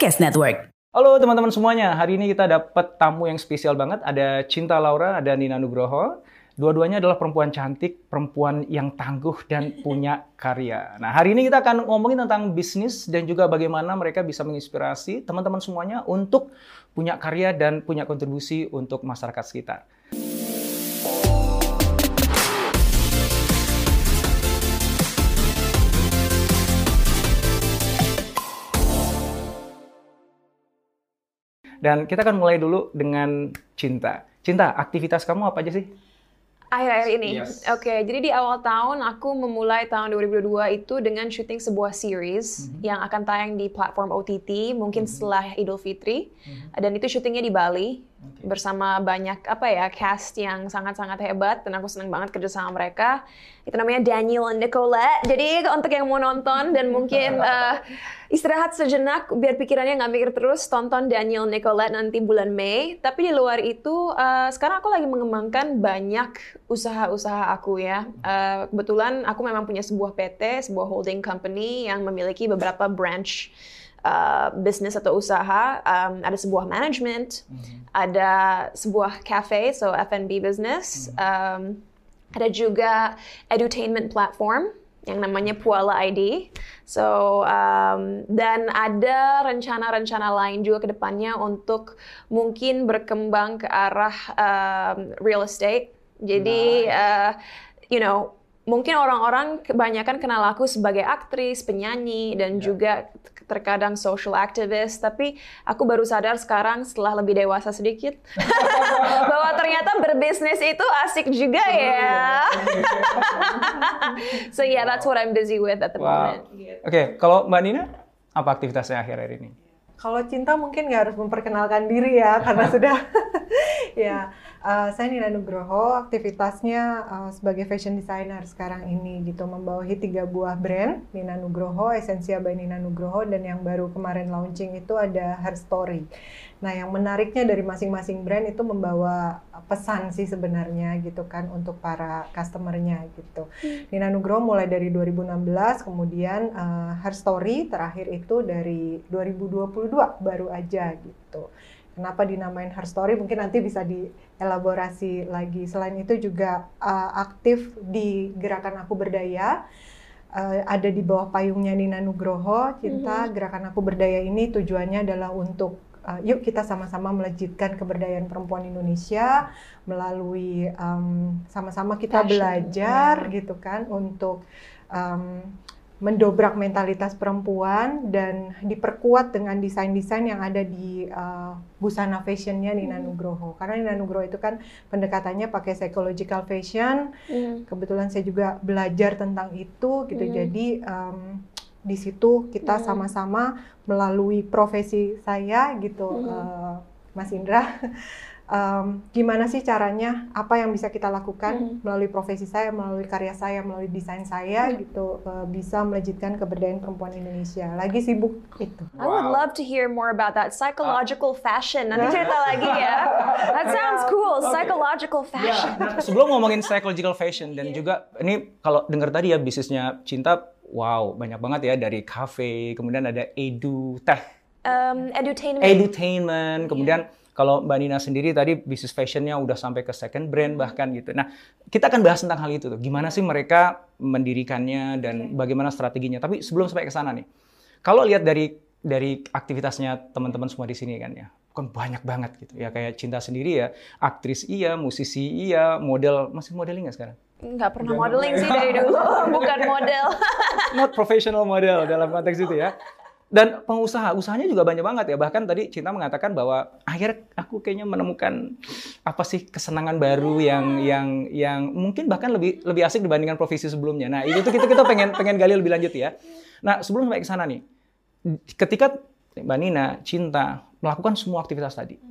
Podcast Network. Halo teman-teman semuanya, hari ini kita dapat tamu yang spesial banget. Ada Cinta Laura, ada Nina Nugroho. Dua-duanya adalah perempuan cantik, perempuan yang tangguh dan punya karya. Nah, hari ini kita akan ngomongin tentang bisnis dan juga bagaimana mereka bisa menginspirasi teman-teman semuanya untuk punya karya dan punya kontribusi untuk masyarakat sekitar. Dan kita akan mulai dulu dengan Cinta. Cinta, aktivitas kamu apa aja sih? Akhir-akhir ini. Yes. Oke, jadi di awal tahun aku memulai tahun 2022 itu dengan syuting sebuah series yang akan tayang di platform OTT mungkin setelah Idul Fitri. Dan itu syutingnya di Bali bersama banyak apa ya cast yang sangat-sangat hebat dan aku senang banget kerja sama mereka. Itu namanya Daniel and Nicolette. Jadi untuk yang mau nonton dan mungkin eh, istirahat sejenak biar pikirannya nggak mikir terus, tonton Daniel Nicolette nanti bulan Mei. Tapi di luar itu eh, sekarang aku lagi mengembangkan banyak usaha-usaha aku ya. Eh, kebetulan aku memang punya sebuah PT, sebuah holding company yang memiliki beberapa branch uh, bisnis atau usaha, um, ada sebuah management, ada sebuah cafe, so F&B business, um, ada juga edutainment platform yang namanya Puala ID. So um, dan ada rencana-rencana lain juga ke depannya untuk mungkin berkembang ke arah um, real estate. Jadi uh, you know mungkin orang-orang kebanyakan kenal aku sebagai aktris, penyanyi, dan juga terkadang social activist. Tapi aku baru sadar sekarang setelah lebih dewasa sedikit bahwa ternyata berbisnis itu asik juga ya. so yeah, that's what I'm busy with at the Wow. moment. Oke, kalau Mbak Nina, apa aktivitasnya akhir-akhir ini? Kalau cinta mungkin nggak harus memperkenalkan diri ya, karena sudah ya. Eh, saya Nina Nugroho, aktivitasnya eh, sebagai fashion designer sekarang ini gitu, membawahi tiga buah brand, Nina Nugroho, Essensia by Nina Nugroho, dan yang baru kemarin launching itu ada Her Story. Nah, yang menariknya dari masing-masing brand itu membawa pesan sih sebenarnya gitu kan untuk para customernya gitu. Nina Nugroho mulai dari 2016, kemudian eh, Her Story terakhir itu dari 2022 baru aja gitu. Kenapa dinamain Her Story? Mungkin nanti bisa dielaborasi lagi. Selain itu juga eh, aktif di gerakan Aku Berdaya. Eh, ada di bawah payungnya Nina Nugroho, Cinta. Gerakan Aku Berdaya ini tujuannya adalah untuk eh, yuk kita sama-sama melejitkan keberdayaan perempuan Indonesia melalui em, sama-sama kita Passion, belajar ya. gitu kan untuk em, mendobrak mentalitas perempuan dan diperkuat dengan desain-desain yang ada di uh, busana fashionnya Nina Nugroho. Karena Nina Nugroho itu kan pendekatannya pakai psychological fashion. Hmm. Kebetulan saya juga belajar tentang itu gitu. Hmm. Jadi em, di situ kita Hmm. sama-sama melalui profesi saya gitu, Hmm. eh, Mas Indra. em, gimana sih caranya? Apa yang bisa kita lakukan Hmm. melalui profesi saya, melalui karya saya, melalui desain saya Hmm. gitu eh, bisa melejitkan keberdayaan perempuan Indonesia. Lagi sibuk itu. I would Wow. love to hear more about that psychological fashion. Nanti cerita lagi ya. That sounds cool. Psychological fashion. Nah, sebelum ngomongin psychological fashion dan juga ini kalau dengar tadi ya bisnisnya Cinta, wow banyak banget ya dari cafe, kemudian ada edu teh, Um, edutainment. edutainment, kemudian kalau Mbak Nina sendiri tadi bisnis fashionnya udah sampai ke second brand bahkan gitu. Nah kita akan bahas tentang hal itu tuh, gimana sih mereka mendirikannya dan bagaimana strateginya. Tapi sebelum sampai ke sana nih, kalau lihat dari dari aktivitasnya teman-teman semua di sini kan ya, kan banyak banget gitu ya kayak Cinta sendiri ya, aktris iya, musisi iya, model masih modeling nggak sekarang? Nggak pernah modeling sih dari dulu. Bukan model. Not professional model dalam konteks itu ya. Dan pengusaha usahanya juga banyak banget ya. Bahkan tadi Cinta mengatakan bahwa akhirnya aku kayaknya menemukan apa sih kesenangan baru yang yang yang mungkin bahkan lebih lebih asik dibandingkan profesi sebelumnya. Nah itu kita kita pengen pengen gali lebih lanjut ya. Nah sebelum sampai ke sana nih ketika Mbak Nina Cinta melakukan semua aktivitas tadi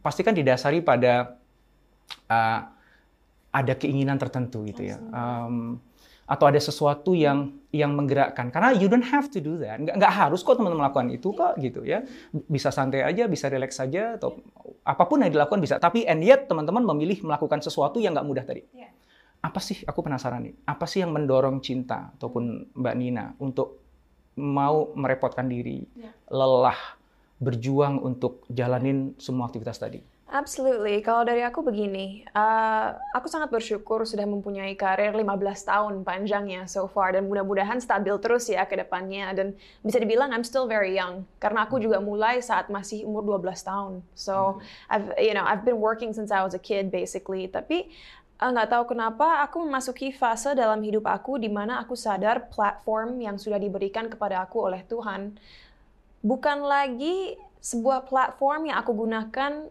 pasti kan didasari pada uh, ada keinginan tertentu gitu ya. Um, atau ada sesuatu yang yang menggerakkan. Karena you don't have to do that. Nggak, nggak harus kok teman-teman melakukan itu kok gitu ya. Bisa santai aja bisa relax saja atau apa pun yang dilakukan bisa. Tapi and yet teman-teman memilih melakukan sesuatu yang nggak mudah tadi. Yeah. apa sih aku penasaran nih. Apa sih yang mendorong cinta ataupun mbak Nina untuk mau merepotkan diri Yeah. lelah berjuang untuk jalanin semua aktivitas tadi Absolutely. Kalau dari aku begini, uh, aku sangat bersyukur sudah mempunyai karir 15 tahun panjangnya so far dan mudah-mudahan stabil terus ya ke depannya dan bisa dibilang I'm still very young karena aku juga mulai saat masih umur 12 tahun. So I've you know I've been working since I was a kid basically. Tapi uh, nggak tahu kenapa aku memasuki fase dalam hidup aku di mana aku sadar platform yang sudah diberikan kepada aku oleh Tuhan bukan lagi sebuah platform yang aku gunakan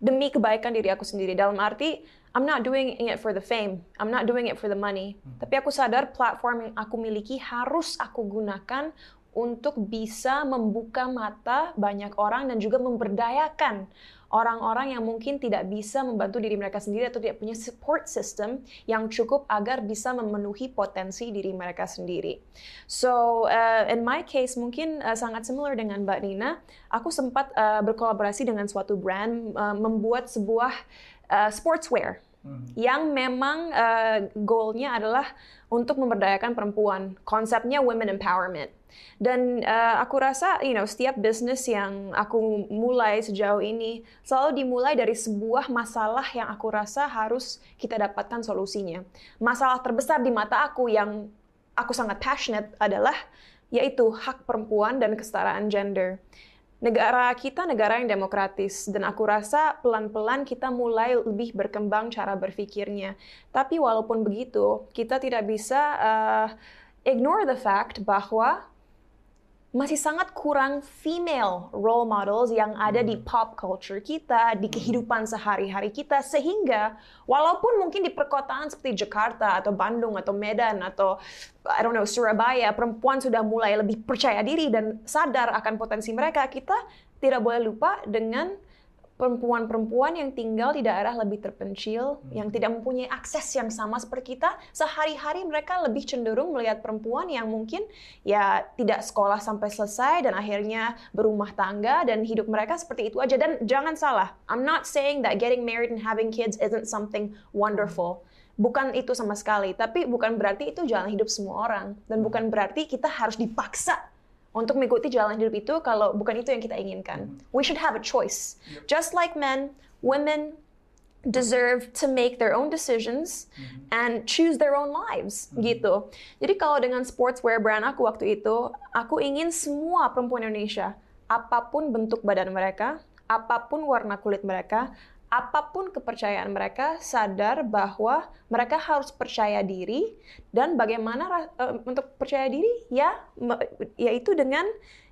demi kebaikan diri aku sendiri. Dalam arti, I'm not doing it for the fame. I'm not doing it for the money. Tapi aku sadar platform yang aku miliki harus aku gunakan untuk bisa membuka mata banyak orang dan juga memberdayakan orang-orang yang mungkin tidak bisa membantu diri mereka sendiri atau tidak punya support system yang cukup agar bisa memenuhi potensi diri mereka sendiri. So uh, in my case mungkin uh, sangat similar dengan Mbak Nina, aku sempat uh, berkolaborasi dengan suatu brand uh, membuat sebuah uh, sportswear yang memang uh, goalnya adalah untuk memberdayakan perempuan. Konsepnya women empowerment. Dan uh, aku rasa, you know, setiap bisnis yang aku mulai sejauh ini selalu dimulai dari sebuah masalah yang aku rasa harus kita dapatkan solusinya. Masalah terbesar di mata aku yang aku sangat passionate adalah yaitu hak perempuan dan kesetaraan gender negara kita negara yang demokratis dan aku rasa pelan-pelan kita mulai lebih berkembang cara berpikirnya. Tapi walaupun begitu, kita tidak bisa uh, ignore the fact bahwa masih sangat kurang female role models yang ada di pop culture kita, di kehidupan sehari-hari kita, sehingga walaupun mungkin di perkotaan seperti Jakarta atau Bandung atau Medan atau I don't know Surabaya, perempuan sudah mulai lebih percaya diri dan sadar akan potensi mereka, kita tidak boleh lupa dengan perempuan-perempuan yang tinggal di daerah lebih terpencil, yang tidak mempunyai akses yang sama seperti kita, sehari-hari mereka lebih cenderung melihat perempuan yang mungkin ya tidak sekolah sampai selesai dan akhirnya berumah tangga dan hidup mereka seperti itu aja. Dan jangan salah, I'm not saying that getting married and having kids isn't something wonderful. Bukan itu sama sekali, tapi bukan berarti itu jalan hidup semua orang. Dan bukan berarti kita harus dipaksa untuk mengikuti jalan hidup itu kalau bukan itu yang kita inginkan. We should have a choice. Just like men, women deserve to make their own decisions and choose their own lives gitu. Jadi kalau dengan sportswear brand aku waktu itu, aku ingin semua perempuan Indonesia, apa pun bentuk badan mereka, apa pun warna kulit mereka, apa pun kepercayaan mereka sadar bahwa mereka harus percaya diri dan bagaimana uh, untuk percaya diri ya yaitu dengan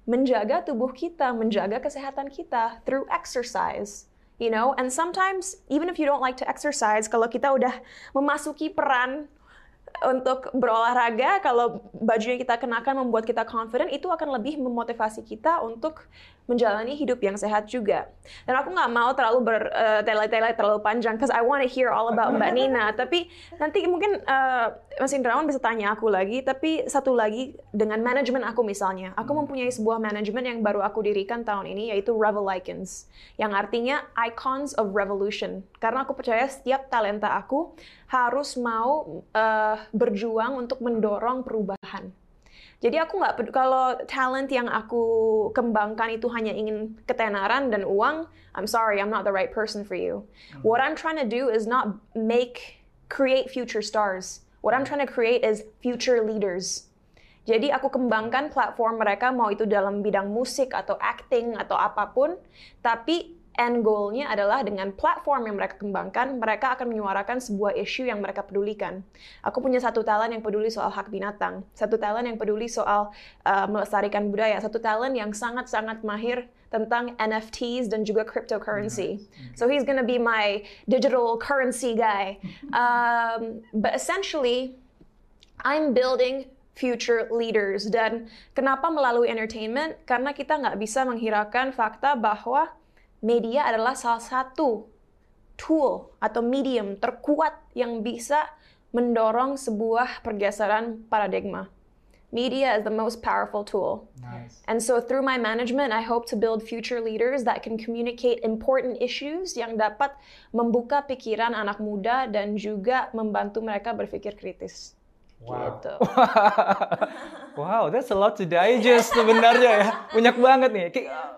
menjaga tubuh kita, menjaga kesehatan kita through exercise. You know, and sometimes even if you don't like to exercise, kalau kita udah memasuki peran untuk berolahraga, kalau baju yang kita kenakan membuat kita confident, itu akan lebih memotivasi kita untuk menjalani hidup yang sehat juga. Dan aku nggak mau terlalu bertele-tele uh, terlalu panjang, because I want to hear all about Mbak Nina. tapi nanti mungkin uh, Mas Indrawan bisa tanya aku lagi. Tapi satu lagi dengan manajemen aku misalnya, aku mempunyai sebuah manajemen yang baru aku dirikan tahun ini, yaitu Revel Icons, yang artinya Icons of Revolution. Karena aku percaya setiap talenta aku harus mau uh, berjuang untuk mendorong perubahan. Jadi aku nggak kalau talent yang aku kembangkan itu hanya ingin ketenaran dan uang, I'm sorry, I'm not the right person for you. What I'm trying to do is not make create future stars. What I'm trying to create is future leaders. Jadi aku kembangkan platform mereka mau itu dalam bidang musik atau acting atau apa pun, tapi end goal-nya adalah dengan platform yang mereka kembangkan, mereka akan menyuarakan sebuah isu yang mereka pedulikan. Aku punya satu talent yang peduli soal hak binatang, satu talent yang peduli soal uh, melestarikan budaya, satu talent yang sangat-sangat mahir tentang NFTs dan juga cryptocurrency. So he's gonna be my digital currency guy. Um, but essentially, I'm building future leaders. Dan kenapa melalui entertainment? Karena kita nggak bisa menghiraukan fakta bahwa media adalah salah satu tool atau medium terkuat yang bisa mendorong sebuah pergeseran paradigma. Media is the most powerful tool. Nice. And so through my management, I hope to build future leaders that can communicate important issues yang dapat membuka pikiran anak muda dan juga membantu mereka berpikir kritis. Wow. Gitu. wow, that's a lot to digest sebenarnya ya. Banyak banget nih.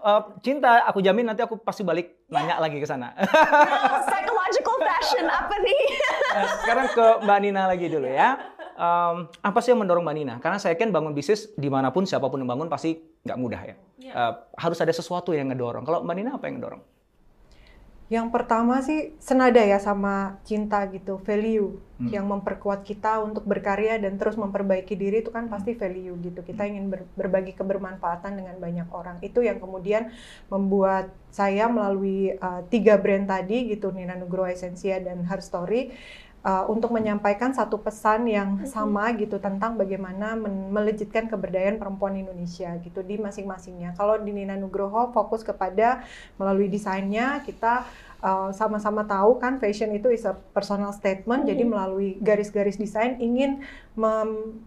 Uh, cinta, aku jamin nanti aku pasti balik nanya lagi ke sana. Psychological fashion apa nih? Nah, sekarang ke Mbak Nina lagi dulu ya. Um, apa sih yang mendorong Mbak Nina? Karena saya kan bangun bisnis di mana pun siapa pun yang bangun pasti nggak mudah ya. Uh, harus ada sesuatu yang ngedorong. Kalau Mbak Nina apa yang ngedorong? Yang pertama sih senada ya sama cinta gitu, value yang memperkuat kita untuk berkarya dan terus memperbaiki diri itu kan pasti value gitu. Kita ingin ber- berbagi kebermanfaatan dengan banyak orang. Itu yang kemudian membuat saya melalui uh, tiga brand tadi gitu, Nina Nugroho Essensia dan Her Story uh, untuk menyampaikan satu pesan yang sama gitu tentang bagaimana melejitkan keberdayaan perempuan Indonesia gitu di masing-masingnya. Kalau di Nina Nugroho fokus kepada melalui desainnya kita uh, sama-sama tahu kan fashion itu is a personal statement. Jadi melalui garis-garis desain ingin mem-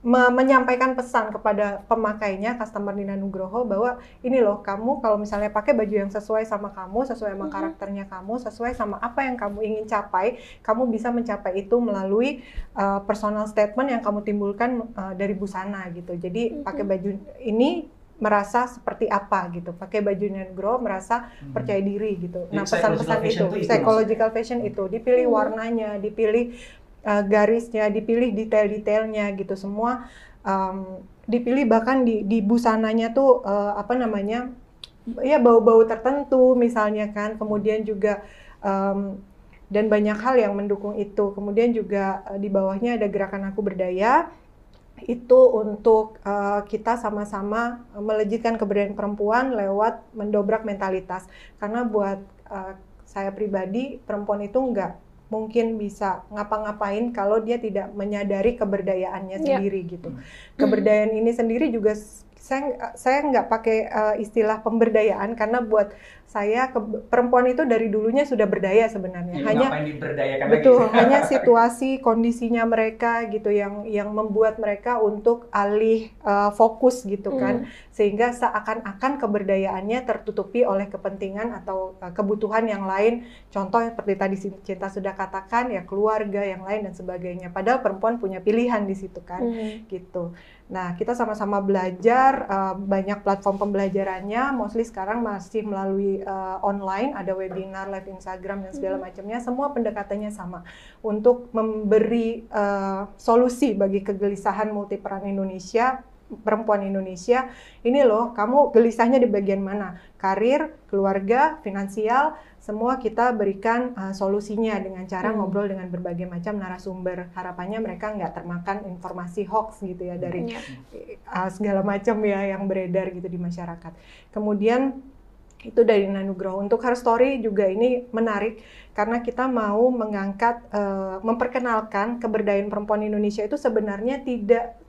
me- menyampaikan pesan kepada pemakainya customer Nina Nugroho bahwa ini loh kamu kalau misalnya pakai baju yang sesuai sama kamu, sesuai sama karakternya kamu, sesuai sama apa yang kamu ingin capai, kamu bisa mencapai itu melalui uh, personal statement yang kamu timbulkan uh, dari busana gitu. Jadi pakai baju ini merasa seperti apa gitu. Pakai baju Nugroho merasa percaya diri gitu. Jadi Nah, pesan-pesan itu, itu psychological fashion itu. Dipilih warnanya, dipilih uh, garisnya, dipilih detail-detailnya gitu. Semua um, dipilih bahkan di, di busananya tuh uh, apa namanya ya bau-bau tertentu misalnya kan. Kemudian juga um, dan banyak hal yang mendukung itu. Kemudian juga uh, di bawahnya ada gerakan aku berdaya itu untuk uh, kita sama-sama melejitkan keberdayaan perempuan lewat mendobrak mentalitas karena buat uh, saya pribadi perempuan itu nggak mungkin bisa ngapa-ngapain kalau dia tidak menyadari keberdayaannya Iya. sendiri gitu. Keberdayaan ini sendiri juga saya saya nggak pakai uh, istilah pemberdayaan karena buat saya ke- perempuan itu dari dulunya sudah berdaya sebenarnya. Hanya diberdayakan Betul, hanya situasi kondisinya mereka gitu yang yang membuat mereka untuk alih uh, fokus gitu kan, sehingga seakan-akan keberdayaannya tertutupi oleh kepentingan atau uh, kebutuhan yang lain. Contoh seperti tadi Cinta sudah katakan ya keluarga yang lain dan sebagainya. Padahal perempuan punya pilihan di situ kan, gitu. Nah kita sama-sama belajar uh, banyak platform pembelajarannya, mostly sekarang masih melalui uh, online, ada webinar, live Instagram dan segala macamnya. Semua pendekatannya sama untuk memberi uh, solusi bagi kegelisahan multiperan Indonesia, perempuan Indonesia. Ini loh, kamu gelisahnya di bagian mana? Karir, keluarga, finansial, semua kita berikan uh, solusinya dengan cara ngobrol dengan berbagai macam narasumber. Harapannya mereka nggak termakan informasi hoax gitu ya dari uh, segala macam ya yang beredar gitu di masyarakat. Kemudian itu dari Nanugroho. Untuk Her Story juga ini menarik karena kita mau mengangkat, eh, memperkenalkan keberdayaan perempuan Indonesia itu sebenarnya tidak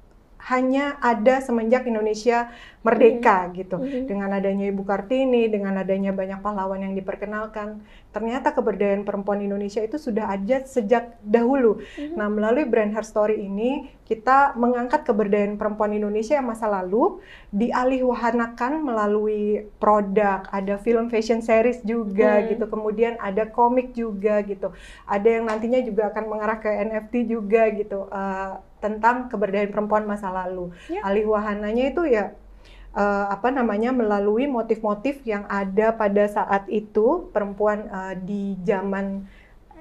hanya ada semenjak Indonesia merdeka gitu. Dengan adanya Ibu Kartini, dengan adanya banyak pahlawan yang diperkenalkan, ternyata keberdayaan perempuan Indonesia itu sudah ada sejak dahulu. Nah, melalui brand Her Story ini kita mengangkat keberdayaan perempuan Indonesia yang masa lalu dialihwahanakan melalui produk, ada film fashion series juga gitu, kemudian ada komik juga gitu, ada yang nantinya juga akan mengarah ke NFT juga gitu. Eh, tentang keberdayaan perempuan masa lalu. Ya. Alihwahananya itu ya eh, apa namanya melalui motif-motif yang ada pada saat itu perempuan eh, di zaman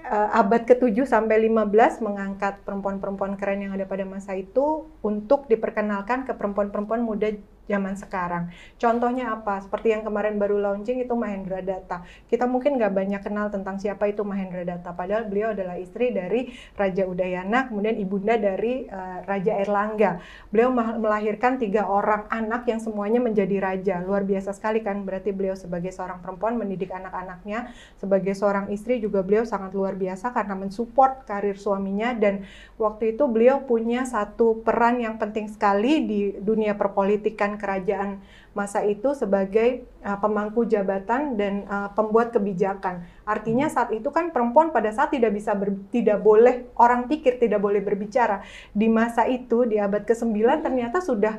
eh, abad ke-7 sampai 15 mengangkat perempuan-perempuan keren yang ada pada masa itu untuk diperkenalkan ke perempuan-perempuan muda zaman sekarang. Contohnya apa? Seperti yang kemarin baru launching itu Mahendra Data. Kita mungkin nggak banyak kenal tentang siapa itu Mahendra Data, padahal beliau adalah istri dari Raja Udayana, kemudian ibunda dari uh, Raja Erlangga. Beliau melahirkan tiga orang anak yang semuanya menjadi raja. Luar biasa sekali kan, berarti beliau sebagai seorang perempuan mendidik anak-anaknya, sebagai seorang istri juga beliau sangat luar biasa karena mensupport karir suaminya dan waktu itu beliau punya satu peran yang penting sekali di dunia perpolitikan kerajaan masa itu sebagai uh, pemangku jabatan dan uh, pembuat kebijakan. Artinya saat itu kan perempuan pada saat tidak bisa ber, tidak boleh orang pikir tidak boleh berbicara. Di masa itu di abad ke-9 ternyata sudah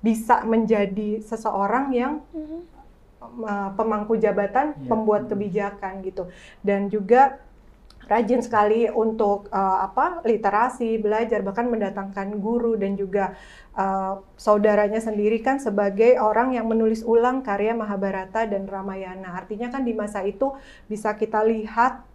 bisa menjadi seseorang yang uh, pemangku jabatan, ya. pembuat kebijakan gitu. Dan juga rajin sekali untuk uh, apa literasi, belajar bahkan mendatangkan guru dan juga uh, saudaranya sendiri kan sebagai orang yang menulis ulang karya Mahabharata dan Ramayana. Artinya kan di masa itu bisa kita lihat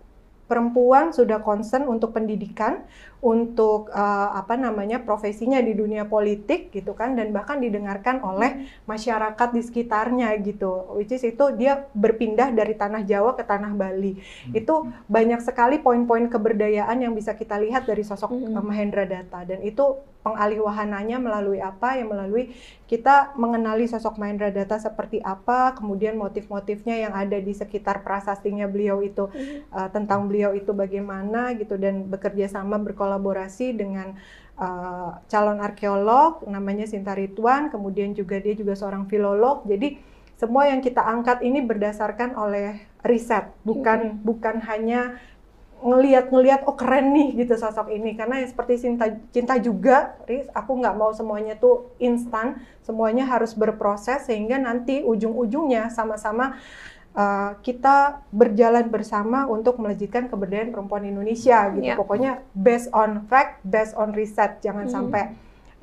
perempuan sudah concern untuk pendidikan, untuk uh, apa namanya profesinya di dunia politik gitu kan dan bahkan didengarkan oleh masyarakat di sekitarnya gitu. Which is itu dia berpindah dari tanah Jawa ke tanah Bali. Hmm. Itu banyak sekali poin-poin keberdayaan yang bisa kita lihat dari sosok hmm. Mahendra Data dan itu pengalih wahananya melalui apa ya melalui kita mengenali sosok Mahendra Data seperti apa kemudian motif-motifnya yang ada di sekitar prasastinya beliau itu uh, tentang beliau itu bagaimana gitu dan bekerja sama berkolaborasi dengan uh, calon arkeolog namanya Sinta Rituan kemudian juga dia juga seorang filolog. Jadi semua yang kita angkat ini berdasarkan oleh riset bukan mm. bukan hanya ngelihat-ngelihat oh keren nih gitu sosok ini. Karena ya seperti cinta cinta juga Riz aku nggak mau semuanya tuh instan. Semuanya harus berproses sehingga nanti ujung-ujungnya sama-sama uh, kita berjalan bersama untuk melejitkan keberdayaan perempuan Indonesia gitu yeah. pokoknya based on fact based on riset jangan mm. sampai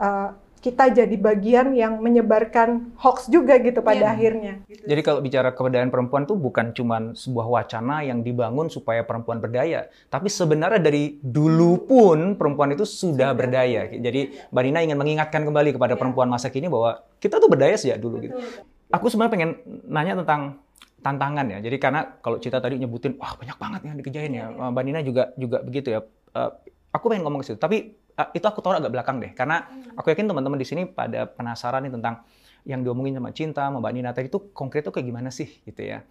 uh, kita jadi bagian yang menyebarkan hoax juga gitu pada yeah. akhirnya. Gitu. Jadi kalau bicara keberdayaan perempuan itu bukan cuma sebuah wacana yang dibangun supaya perempuan berdaya, tapi sebenarnya dari dulu pun perempuan itu sudah berdaya. Jadi Mbak Nina ingin mengingatkan kembali kepada yeah. perempuan masa kini bahwa kita tuh berdaya sejak dulu gitu. Aku sebenarnya pengen nanya tentang tantangan ya. Jadi karena kalau Cita tadi nyebutin wah banyak banget yang dikerjain ya. Yeah. Mbak Nina juga juga begitu ya. Uh, aku pengen ngomong ke situ, tapi uh, itu aku tahu agak belakang deh, karena hmm. aku yakin teman-teman di sini pada penasaran nih tentang yang diomongin sama Cinta, sama Mbak Nina tadi itu konkret tuh kayak gimana sih gitu ya.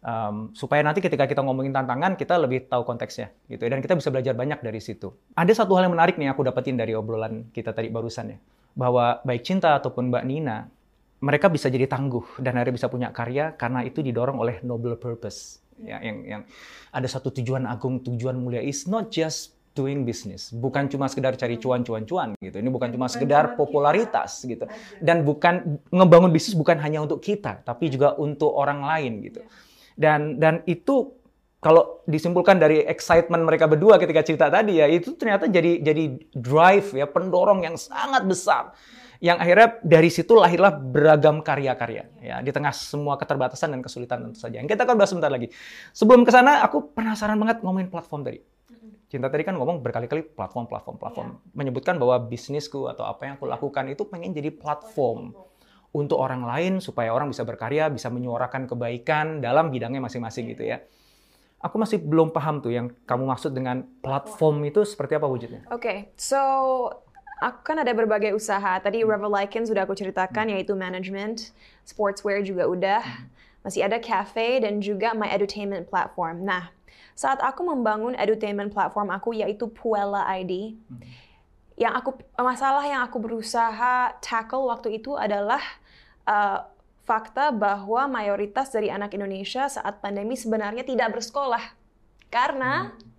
Um, supaya nanti ketika kita ngomongin tantangan kita lebih tahu konteksnya gitu ya, dan kita bisa belajar banyak dari situ. Ada satu hal yang menarik nih aku dapetin dari obrolan kita tadi barusan ya, bahwa baik Cinta ataupun Mbak Nina mereka bisa jadi tangguh dan akhirnya bisa punya karya karena itu didorong oleh noble purpose. Ya yang yang ada satu tujuan agung tujuan mulia. Is not just doing business, bukan cuma sekedar cari cuan-cuan-cuan gitu. Ini bukan cuma sekedar popularitas gitu. Dan bukan ngebangun bisnis bukan hanya untuk kita, tapi juga untuk orang lain gitu. Dan dan itu kalau disimpulkan dari excitement mereka berdua ketika cerita tadi ya itu ternyata jadi jadi drive ya pendorong yang sangat besar yang akhirnya dari situ lahirlah beragam karya-karya ya di tengah semua keterbatasan dan kesulitan tentu saja. Yang kita akan bahas sebentar lagi. Sebelum ke sana aku penasaran banget ngomongin platform tadi. Cinta tadi kan ngomong berkali-kali platform, platform, platform. Yeah. Menyebutkan bahwa bisnisku atau apa yang aku lakukan itu pengen jadi platform untuk orang lain supaya orang bisa berkarya, bisa menyuarakan kebaikan dalam bidangnya masing-masing gitu ya. Aku masih belum paham tuh yang kamu maksud dengan platform itu seperti apa wujudnya. Oke, okay. so aku kan ada berbagai usaha. Tadi hmm. Revel Lycan sudah aku ceritakan hmm. yaitu management, sportswear juga udah. Hmm. Masih ada cafe dan juga my edutainment platform. Nah, saat aku membangun edutainment platform aku yaitu Puella ID, hmm. yang aku masalah yang aku berusaha tackle waktu itu adalah uh, fakta bahwa mayoritas dari anak Indonesia saat pandemi sebenarnya tidak bersekolah karena hmm.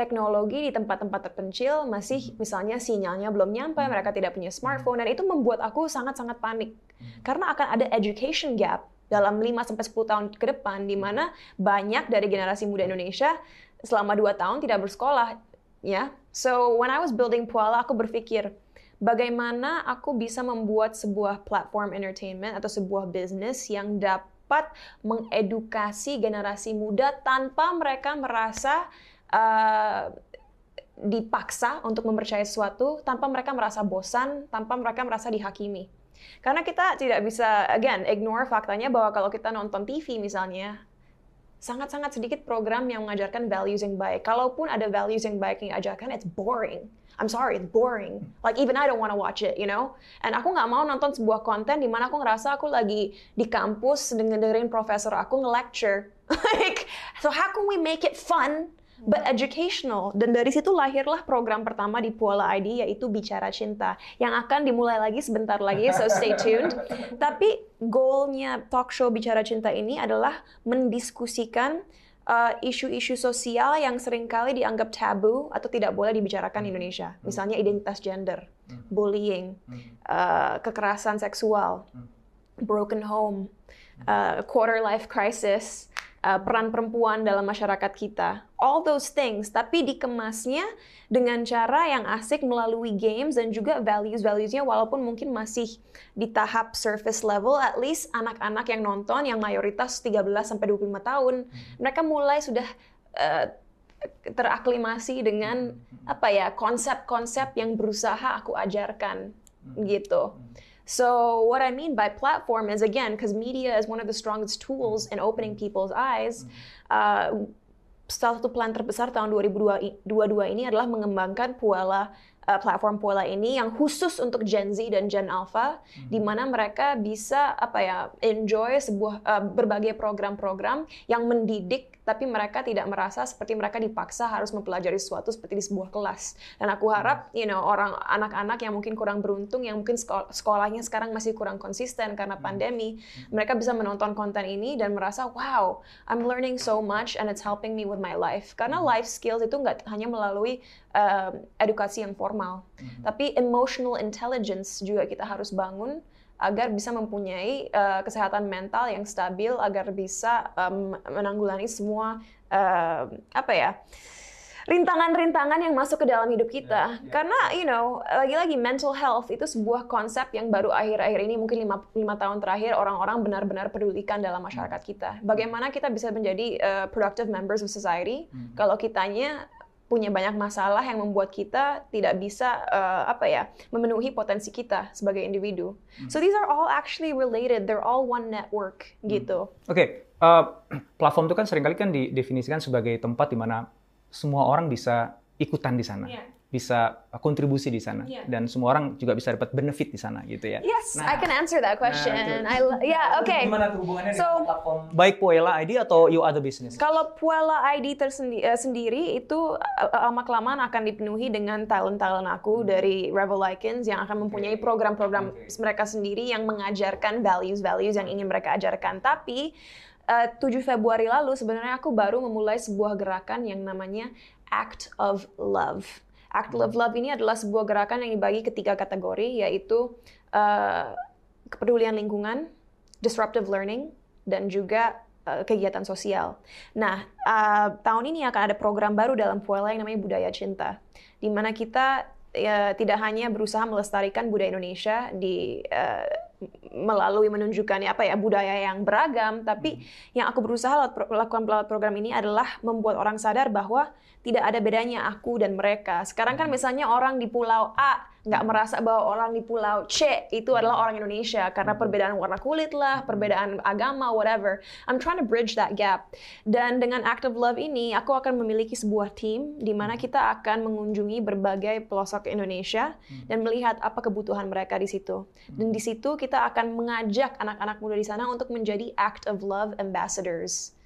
Teknologi di tempat-tempat terpencil masih hmm. misalnya sinyalnya belum nyampe, hmm. mereka tidak punya smartphone dan itu membuat aku sangat-sangat panik karena akan ada education gap dalam 5 sampai 10 tahun ke depan di mana banyak dari generasi muda Indonesia selama 2 tahun tidak bersekolah ya. So when I was building Puala aku berpikir bagaimana aku bisa membuat sebuah platform entertainment atau sebuah bisnis yang dapat mengedukasi generasi muda tanpa mereka merasa uh, dipaksa untuk mempercayai sesuatu, tanpa mereka merasa bosan, tanpa mereka merasa dihakimi. Karena kita tidak bisa, again, ignore faktanya bahwa kalau kita nonton TV misalnya, sangat-sangat sedikit program yang mengajarkan values yang baik. Kalaupun ada values yang baik yang diajarkan, it's boring. I'm sorry, it's boring. Like even I don't want to watch it, you know. And aku nggak mau nonton sebuah konten di mana aku ngerasa aku lagi di kampus dengerin profesor aku nge-lecture. like, so how can we make it fun but educational. Dan dari situ lahirlah program pertama di Puala ID yaitu Bicara Cinta yang akan dimulai lagi sebentar lagi, so stay tuned. Tapi goalnya talk show Bicara Cinta ini adalah mendiskusikan uh, isu-isu sosial yang sering kali dianggap tabu atau tidak boleh dibicarakan di Indonesia. Misalnya identitas gender, bullying, uh, kekerasan seksual, broken home, uh, quarter life crisis, uh, peran perempuan dalam masyarakat kita. All those things, tapi dikemasnya dengan cara yang asik melalui games dan juga values-valuesnya walaupun mungkin masih di tahap surface level, at least anak-anak yang nonton yang mayoritas 13 sampai 25 tahun, mereka mulai sudah uh, teraklimasi dengan apa ya konsep-konsep yang berusaha aku ajarkan gitu. So what I mean by platform is again, because media is one of the strongest tools in opening people's eyes. Uh, salah satu plan terbesar tahun 2022 ini adalah mengembangkan Puela uh, platform Puela ini yang khusus untuk Gen Z dan Gen Alpha, di mana mereka bisa apa ya enjoy sebuah uh, berbagai program-program yang mendidik tapi mereka tidak merasa seperti mereka dipaksa harus mempelajari sesuatu seperti di sebuah kelas. Dan aku harap, you know, orang anak-anak yang mungkin kurang beruntung, yang mungkin sekol sekolahnya sekarang masih kurang konsisten karena pandemi, mereka bisa menonton konten ini dan merasa, wow, I'm learning so much and it's helping me with my life. Karena life skills itu nggak hanya melalui uh, edukasi yang formal, tapi emotional intelligence juga kita harus bangun agar bisa mempunyai uh, kesehatan mental yang stabil agar bisa um, menanggulangi semua uh, apa ya rintangan-rintangan yang masuk ke dalam hidup kita. Yeah, yeah. Karena you know, lagi-lagi mental health itu sebuah konsep yang baru akhir-akhir ini mungkin lima, lima tahun terakhir orang-orang benar-benar pedulikan dalam masyarakat kita. Bagaimana kita bisa menjadi uh, productive members of society kalau kitanya punya banyak masalah yang membuat kita tidak bisa uh, apa ya memenuhi potensi kita sebagai individu. So these are all actually related. They're all one network gitu. Oke, uh, platform itu kan sering kali kan didefinisikan sebagai tempat di mana semua orang bisa ikutan di sana, Yeah. Bisa kontribusi di sana, Yeah. dan semua orang juga bisa dapat benefit di sana, gitu ya. Yes, Nah, I can answer that question. itu. I yeah, okay. Gimana hubungannya So- dengan platform baik Puela ID atau you other business? Kalau Puela ID tersendi- eh, sendiri itu eh, lama kelamaan akan dipenuhi dengan talent-talent aku dari Rebel Likens yang akan mempunyai program-program Oke. mereka sendiri yang mengajarkan values-values yang ingin mereka ajarkan. Tapi eh, 7 Februari lalu sebenarnya aku baru memulai sebuah gerakan yang namanya Act of Love. Act of Love ini adalah sebuah gerakan yang dibagi ke tiga kategori yaitu eh, kepedulian lingkungan, disruptive learning, dan juga uh, kegiatan sosial. Nah, uh, tahun ini akan ada program baru dalam Puela yang namanya Budaya Cinta, di mana kita ya, tidak hanya berusaha melestarikan budaya Indonesia di uh, melalui menunjukkan apa ya budaya yang beragam, tapi yang aku berusaha lakukan lewat program ini adalah membuat orang sadar bahwa tidak ada bedanya aku dan mereka. Sekarang kan misalnya orang di pulau A nggak merasa bahwa orang di pulau C itu adalah orang Indonesia karena perbedaan warna kulit lah, perbedaan agama, whatever. I'm trying to bridge that gap. Dan dengan Act of Love ini, aku akan memiliki sebuah tim di mana kita akan mengunjungi berbagai pelosok Indonesia dan melihat apa kebutuhan mereka di situ. Dan di situ kita akan mengajak anak-anak muda di sana untuk menjadi Act of Love ambassadors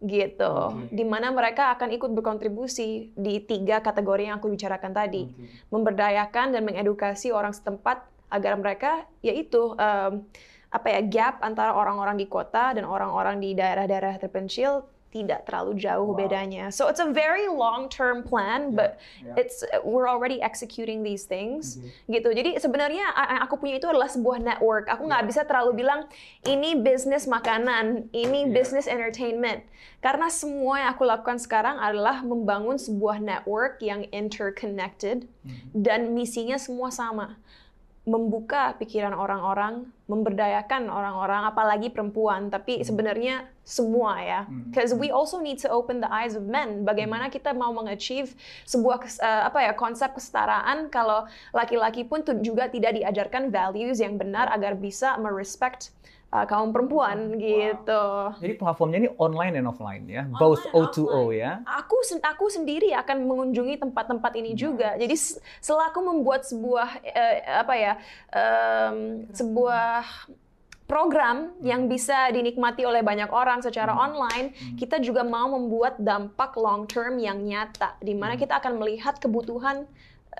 gitu, di mana mereka akan ikut berkontribusi di tiga kategori yang aku bicarakan tadi, memberdayakan dan mengedukasi orang setempat agar mereka yaitu em, apa ya gap antara orang-orang di kota dan orang-orang di daerah-daerah terpencil tidak terlalu jauh Wow. bedanya. So it's a very long-term plan, but yeah. it's we're already executing these things gitu. Jadi sebenarnya aku punya itu adalah sebuah network. Aku nggak bisa terlalu bilang ini bisnis makanan, ini Yeah. bisnis entertainment. Karena semua yang aku lakukan sekarang adalah membangun sebuah network yang interconnected dan misinya semua sama. Membuka pikiran orang-orang, memberdayakan orang-orang, apalagi perempuan, tapi sebenarnya semua ya. Because we also need to open the eyes of men. Bagaimana kita mau mengachieve sebuah eh, apa ya konsep kesetaraan kalau laki-laki pun juga tidak diajarkan values yang benar agar bisa merespect eh, kaum perempuan gitu. Jadi platformnya ini online and offline ya, both O2O ya. Aku aku sendiri akan mengunjungi tempat-tempat ini juga. Jadi selaku membuat sebuah eh, apa ya em, sebuah program yang bisa dinikmati oleh banyak orang secara online, kita juga mau membuat dampak long term yang nyata, di mana kita akan melihat kebutuhan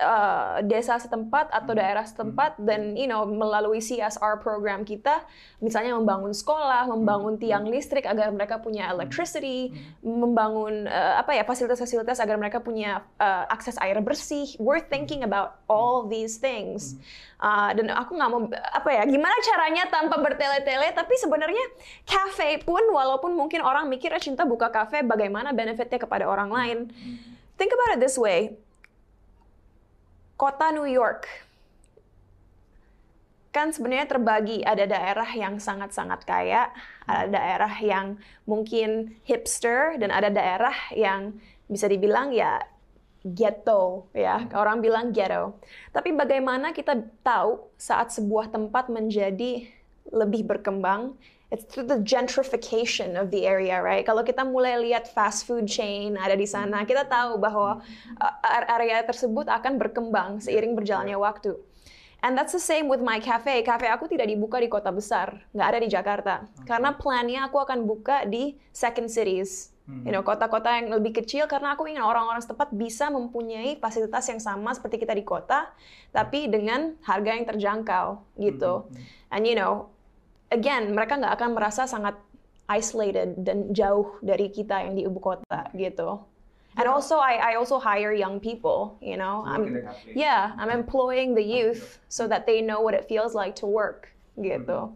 eh, desa setempat atau daerah setempat dan you know melalui CSR program kita misalnya membangun sekolah, membangun tiang listrik agar mereka punya electricity, membangun eh, apa ya fasilitas-fasilitas agar mereka punya eh, akses air bersih. We're thinking about all these things. Uh, dan aku nggak mau apa ya gimana caranya tanpa bertele-tele tapi sebenarnya cafe pun walaupun mungkin orang mikir "Ah, cinta buka cafe bagaimana benefitnya kepada orang lain. Think about it this way kota New York kan sebenarnya terbagi ada daerah yang sangat-sangat kaya, ada daerah yang mungkin hipster dan ada daerah yang bisa dibilang ya ghetto ya, orang bilang ghetto. Tapi bagaimana kita tahu saat sebuah tempat menjadi lebih berkembang It's through the gentrification of the area, right? Kalau kita mulai lihat fast food chain ada di sana, kita tahu bahwa uh, area tersebut akan berkembang seiring berjalannya waktu. And that's the same with my cafe. Cafe aku tidak dibuka di kota besar, nggak ada di Jakarta. Karena plannya aku akan buka di second cities. You know, kota-kota yang lebih kecil karena aku ingin orang-orang setempat bisa mempunyai fasilitas yang sama seperti kita di kota, tapi dengan harga yang terjangkau gitu. And you know, again, mereka nggak akan merasa sangat isolated dan jauh dari kita yang di ibu kota gitu. And also, I, I also hire young people, you know. I'm, yeah, I'm employing the youth so that they know what it feels like to work gitu.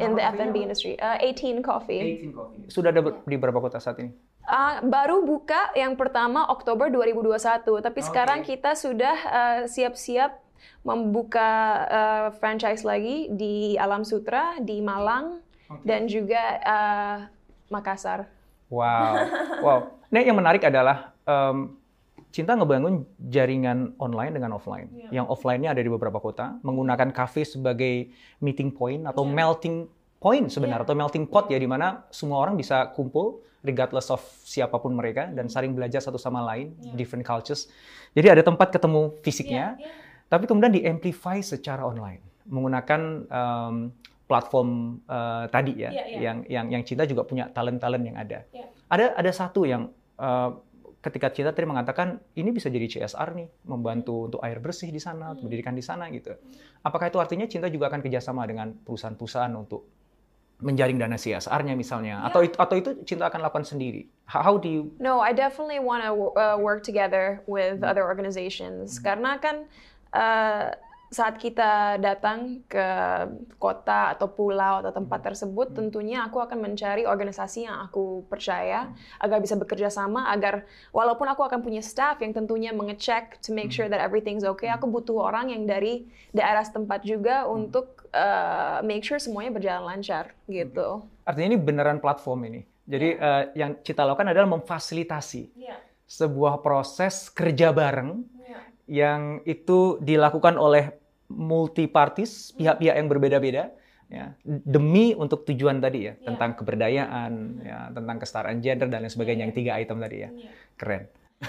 In the F&B industry, uh, 18 Coffee. Sudah ada di berapa kota saat ini? Ah, baru buka yang pertama Oktober 2021, tapi sekarang kita sudah uh, siap-siap membuka uh, franchise lagi di Alam Sutra, di Malang, dan juga uh, Makassar. Wow, wow. Nah, yang menarik adalah em, Cinta ngebangun jaringan online dengan offline. Yang offline-nya ada di beberapa kota, menggunakan cafe sebagai meeting point atau melting point sebenarnya atau melting pot ya di mana semua orang bisa kumpul regardless of siapa pun mereka dan saling belajar satu sama lain, different cultures. Jadi ada tempat ketemu fisiknya, tapi kemudian di-amplify secara online menggunakan em, platform eh, tadi ya, yang yang yang Cinta juga punya talent-talent yang ada. Ada ada satu yang eh, ketika Cinta tadi mengatakan ini bisa jadi CSR nih, membantu untuk air bersih di sana, untuk pendidikan di sana gitu. Apakah itu artinya Cinta juga akan kerjasama dengan perusahaan-perusahaan untuk menjaring dana CSR-nya misalnya, atau itu atau itu Cinta akan lakukan sendiri? How, do you? No, I definitely want to uh, work together with other organizations karena kan uh, saat kita datang ke kota atau pulau atau tempat tersebut, tentunya aku akan mencari organisasi yang aku percaya agar bisa bekerja sama, agar walaupun aku akan punya staff yang tentunya mengecek to make sure that everything's okay, aku butuh orang yang dari daerah setempat juga untuk uh, make sure semuanya berjalan lancar gitu. Artinya ini beneran platform ini. Jadi eh, yang Cinta lakukan adalah memfasilitasi sebuah proses kerja bareng yang itu dilakukan oleh multi parties, pihak-pihak yang berbeda-beda ya. Demi untuk tujuan tadi ya tentang keberdayaan ya tentang kesetaraan gender dan lain sebagainya yang tiga item tadi ya. Keren.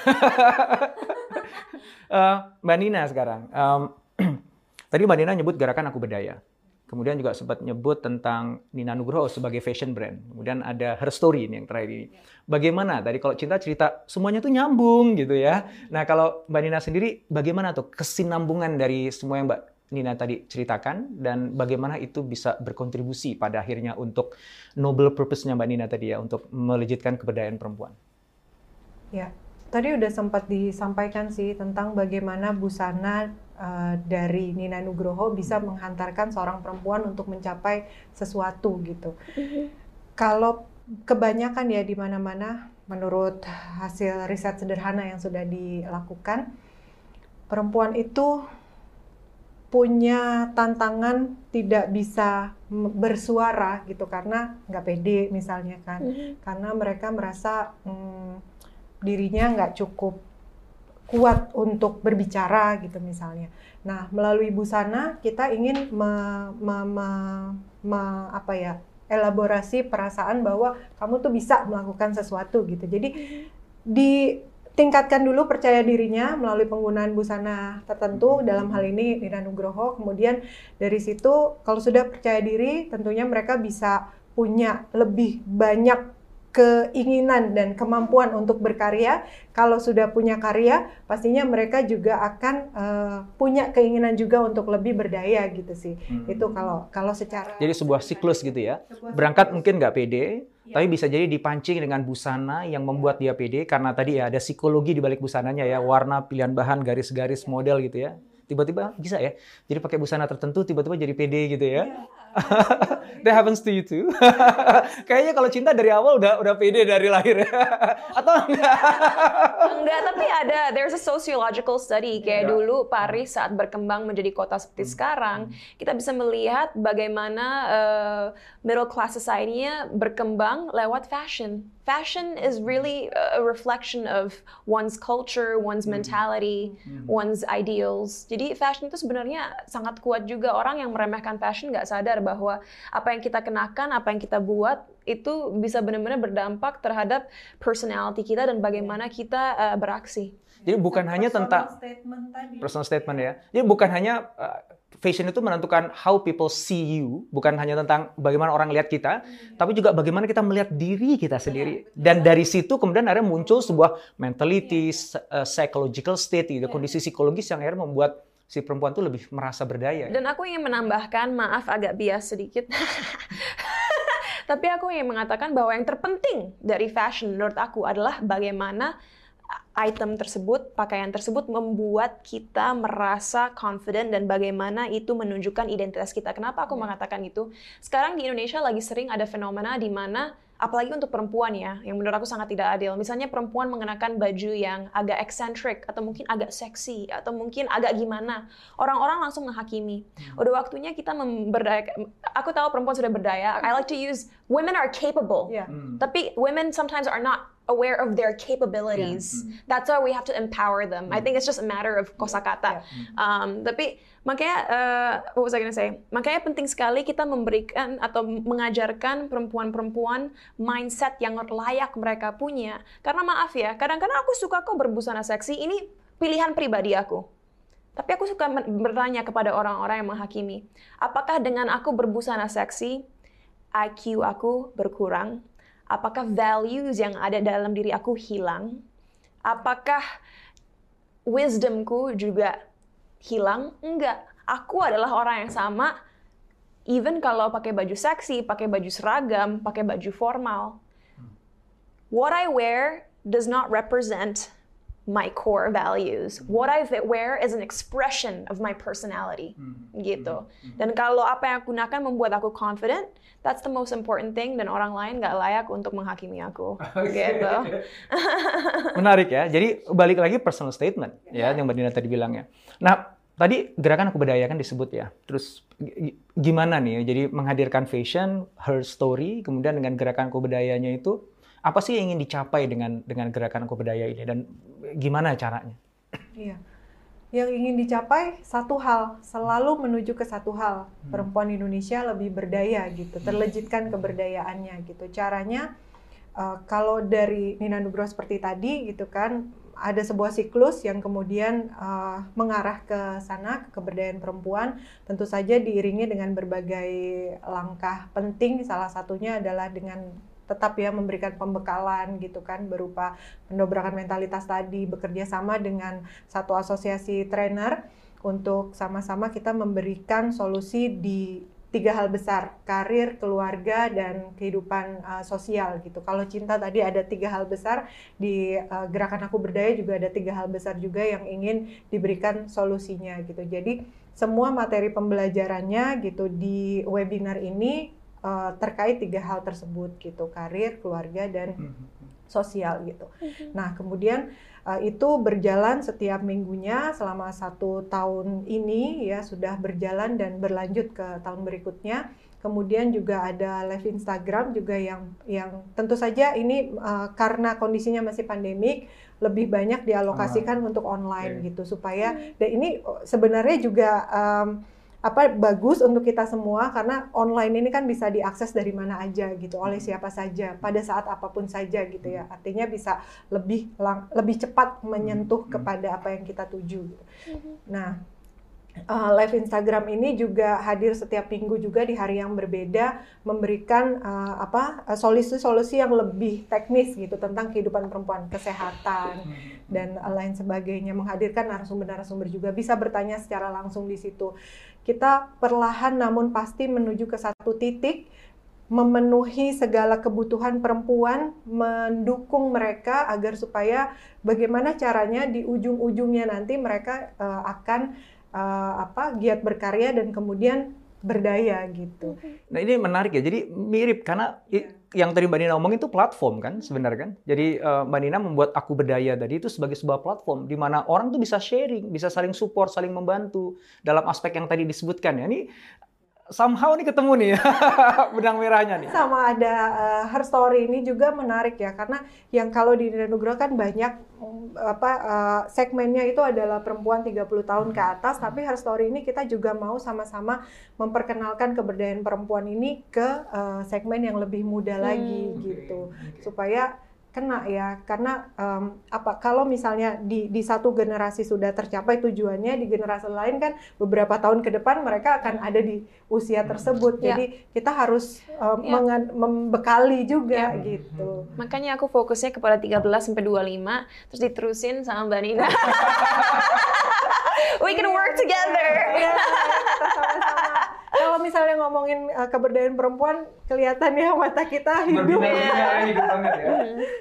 Eh, Mbak Nina sekarang Em, tadi Mbak Nina nyebut gerakan aku berdaya. Kemudian juga sempat nyebut tentang Nina Nugroho sebagai fashion brand. Kemudian ada her story ini yang terakhir ini. Bagaimana tadi kalau cinta cerita semuanya tuh nyambung gitu ya. Nah kalau Mbak Nina sendiri bagaimana tuh kesinambungan dari semua yang Mbak Nina tadi ceritakan dan bagaimana itu bisa berkontribusi pada akhirnya untuk noble purpose-nya Mbak Nina tadi ya untuk melejitkan keberdayaan perempuan. Ya, tadi udah sempat disampaikan sih tentang bagaimana busana uh, dari Nina Nugroho bisa menghantarkan seorang perempuan untuk mencapai sesuatu gitu. Kalau kebanyakan ya di mana-mana menurut hasil riset sederhana yang sudah dilakukan perempuan itu punya tantangan tidak bisa bersuara gitu karena nggak pede misalnya kan mm-hmm. karena mereka merasa hmm, dirinya nggak cukup kuat untuk berbicara gitu misalnya nah melalui busana kita ingin me, me, me, me, apa ya elaborasi perasaan bahwa kamu tuh bisa melakukan sesuatu gitu jadi mm-hmm. di tingkatkan dulu percaya dirinya melalui penggunaan busana tertentu hmm. dalam hal ini Nina Nugroho kemudian dari situ kalau sudah percaya diri tentunya mereka bisa punya lebih banyak keinginan dan kemampuan untuk berkarya. Kalau sudah punya karya, pastinya mereka juga akan uh, punya keinginan juga untuk lebih berdaya gitu sih. Hmm. Itu kalau kalau secara Jadi sebuah siklus gitu ya. Berangkat siklus. mungkin nggak pede, Ya. Tapi bisa jadi dipancing dengan busana yang membuat dia pede karena tadi ya ada psikologi di balik busananya ya, warna, pilihan bahan, garis-garis, model gitu ya. Tiba-tiba bisa ya. Jadi pakai busana tertentu tiba-tiba jadi pede gitu ya. ya. That happens to you too. Kayaknya kalau cinta dari awal udah udah pede dari lahir ya. Atau enggak? enggak, tapi ada there's a sociological study kayak yeah. dulu Paris saat berkembang menjadi kota seperti hmm. sekarang, kita bisa melihat bagaimana uh, middle class society-nya berkembang lewat fashion fashion is really a reflection of one's culture, one's hmm. mentality, mm. one's ideals. Jadi fashion itu sebenarnya sangat kuat juga. Orang yang meremehkan fashion nggak sadar bahwa apa yang kita kenakan, apa yang kita buat itu bisa benar-benar berdampak terhadap personality kita dan bagaimana kita uh, beraksi. Jadi bukan hanya tentang statement tadi. personal statement ya. Jadi bukan hanya uh, fashion itu menentukan how people see you, bukan hanya tentang bagaimana orang lihat kita, hmm. tapi juga bagaimana kita melihat diri kita sendiri. Ya, Dan dari situ kemudian akhirnya muncul sebuah mentality, ya. uh, psychological state, gitu, ya. kondisi psikologis yang akhirnya membuat si perempuan itu lebih merasa berdaya. Dan aku ingin menambahkan, maaf agak bias sedikit. Tapi aku ingin mengatakan bahwa yang terpenting dari fashion menurut aku adalah bagaimana item tersebut, pakaian tersebut membuat kita merasa confident dan bagaimana itu menunjukkan identitas kita. Kenapa aku yeah. mengatakan itu? Sekarang di Indonesia lagi sering ada fenomena di mana apalagi untuk perempuan ya, yang menurut aku sangat tidak adil. Misalnya perempuan mengenakan baju yang agak eksentrik atau mungkin agak seksi atau mungkin agak gimana, orang-orang langsung menghakimi. Hmm. Udah waktunya kita memberdayakan. Aku tahu perempuan sudah berdaya. I like to use women are capable, yeah. hmm. tapi women sometimes are not aware of their capabilities. Yeah. Mm-hmm. That's why we have to empower them. Mm. I think it's just a matter of kosakata. Yeah. Um, tapi makanya uh, what was I gonna say? Makanya penting sekali kita memberikan atau mengajarkan perempuan-perempuan mindset yang layak mereka punya. Karena maaf ya, kadang-kadang aku suka kok berbusana seksi. Ini pilihan pribadi aku. Tapi aku suka bertanya kepada orang-orang yang menghakimi, apakah dengan aku berbusana seksi, IQ aku berkurang Apakah values yang ada dalam diri aku hilang? Apakah wisdomku juga hilang? Enggak. Aku adalah orang yang sama even kalau pakai baju seksi, pakai baju seragam, pakai baju formal. What I wear does not represent my core values. What I wear is an expression of my personality. Hmm. Gitu. Hmm. Dan kalau apa yang aku gunakan membuat aku confident, that's the most important thing dan orang lain nggak layak untuk menghakimi aku. Okay. Gitu. Menarik ya. Jadi balik lagi personal statement ya yang Mbak Dina tadi bilang ya. Nah, tadi gerakan aku berdaya kan disebut ya. Terus gimana nih? Jadi menghadirkan fashion, her story, kemudian dengan gerakan aku berdayanya itu apa sih yang ingin dicapai dengan dengan gerakan aku berdaya ini dan gimana caranya? Iya yang ingin dicapai satu hal, selalu menuju ke satu hal. Hmm. Perempuan Indonesia lebih berdaya gitu, hmm. terlejitkan keberdayaannya gitu. Caranya uh, kalau dari Nina Nugroho seperti tadi gitu kan, ada sebuah siklus yang kemudian uh, mengarah ke sana ke keberdayaan perempuan, tentu saja diiringi dengan berbagai langkah penting. Salah satunya adalah dengan tetap ya memberikan pembekalan gitu kan berupa pendobrakan mentalitas tadi bekerja sama dengan satu asosiasi trainer untuk sama-sama kita memberikan solusi di tiga hal besar karir keluarga dan kehidupan uh, sosial gitu. Kalau cinta tadi ada tiga hal besar di uh, gerakan aku berdaya juga ada tiga hal besar juga yang ingin diberikan solusinya gitu. Jadi semua materi pembelajarannya gitu di webinar ini uh, terkait tiga hal tersebut gitu karir keluarga dan sosial gitu nah kemudian Uh, itu berjalan setiap minggunya selama satu tahun ini ya sudah berjalan dan berlanjut ke tahun berikutnya. Kemudian juga ada live Instagram juga yang yang tentu saja ini uh, karena kondisinya masih pandemik lebih banyak dialokasikan ah. untuk online okay. gitu supaya dan ini sebenarnya juga um, apa bagus untuk kita semua karena online ini kan bisa diakses dari mana aja gitu oleh hmm. siapa saja pada saat apa pun saja gitu ya hmm. artinya bisa lebih lang, lebih cepat menyentuh hmm. kepada apa yang kita tuju. Gitu. Nah uh, live Instagram ini juga hadir setiap minggu juga di hari yang berbeda memberikan uh, apa eh, solusi-solusi yang lebih teknis gitu tentang kehidupan perempuan, kesehatan dan lain sebagainya menghadirkan narasumber-narasumber juga bisa bertanya secara langsung di situ. Kita perlahan namun pasti menuju ke satu titik memenuhi segala kebutuhan perempuan, mendukung mereka agar supaya bagaimana caranya di ujung-ujungnya nanti mereka uh, akan uh, apa giat berkarya dan kemudian berdaya gitu. Nah ini menarik ya. Jadi mirip karena ya. Yang tadi Mbak Nina ngomong itu platform kan sebenarnya kan. Jadi uh, Mbak Nina membuat aku berdaya tadi itu sebagai sebuah platform di mana orang tuh bisa sharing, bisa saling support, saling membantu dalam aspek yang tadi disebutkan ya. Ini somehow nih ketemu nih benang merahnya nih. Sama ada uh, her story ini juga menarik ya karena yang kalau di Nugroho kan banyak apa uh, segmennya itu adalah perempuan 30 tahun ke atas tapi her story ini kita juga mau sama-sama memperkenalkan keberdayaan perempuan ini ke uh, segmen yang lebih muda lagi hmm. gitu okay. supaya kena ya. Karena um, apa kalau misalnya di di satu generasi sudah tercapai tujuannya di generasi lain kan beberapa tahun ke depan mereka akan ada di usia tersebut. Ya. jadi kita harus um, ya. membekali juga ya. gitu. Makanya aku fokusnya kepada 13 sampai 25 terus diterusin sama Mbak Nina. We can work together. Ya, kita sama-sama kalau misalnya ngomongin uh, keberdayaan perempuan, kelihatan ya mata kita hidup. Ya. hidup banget ya.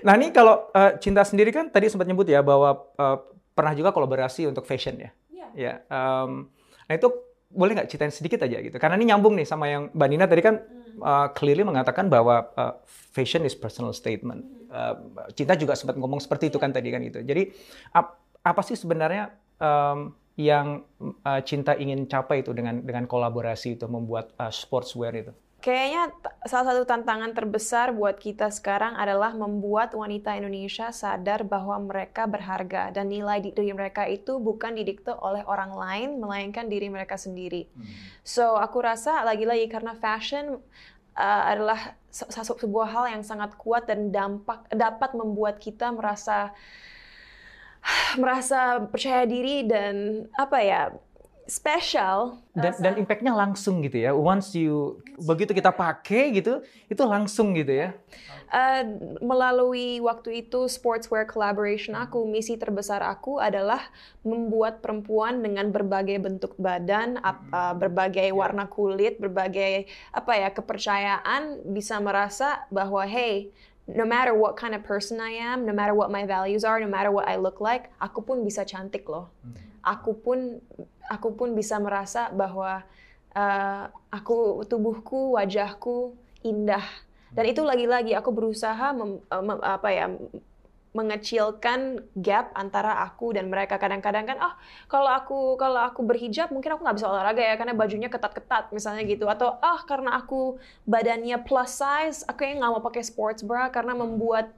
Nah ini kalau uh, cinta sendiri kan tadi sempat nyebut ya bahwa uh, pernah juga kolaborasi untuk fashion ya. Iya. Ya. Um, nah itu boleh nggak ceritain sedikit aja gitu? Karena ini nyambung nih sama yang Mbak Nina tadi kan uh, clearly mengatakan bahwa uh, fashion is personal statement. Uh, cinta juga sempat ngomong seperti itu kan tadi kan gitu. Jadi ap, apa sih sebenarnya um, yang uh, Cinta ingin capai itu dengan dengan kolaborasi itu membuat uh, sportswear itu? Kayaknya salah satu tantangan terbesar buat kita sekarang adalah membuat wanita Indonesia sadar bahwa mereka berharga dan nilai diri mereka itu bukan didikte oleh orang lain melainkan diri mereka sendiri. Hmm. So aku rasa lagi-lagi karena fashion uh, adalah sebuah hal yang sangat kuat dan dampak dapat membuat kita merasa merasa percaya diri dan apa ya special dan dan impactnya langsung gitu ya. Once you begitu kita pakai gitu itu langsung gitu ya. Uh, melalui waktu itu sportswear collaboration aku misi terbesar aku adalah membuat perempuan dengan berbagai bentuk badan uh, berbagai warna kulit berbagai apa ya kepercayaan bisa merasa bahwa hey no matter what kind of person I am, no matter what my values are, no matter what I look like, aku pun bisa cantik loh. Hmm. Aku pun aku pun bisa merasa bahwa uh, aku tubuhku, wajahku indah. Dan itu lagi-lagi aku berusaha mem, uh, mem, apa ya mengecilkan gap antara aku dan mereka. Kadang-kadang kan ah oh, kalau aku kalau aku berhijab mungkin aku nggak bisa olahraga ya karena bajunya ketat-ketat misalnya gitu. Atau ah oh, karena aku badannya plus size aku yang nggak mau pakai sports bra karena membuat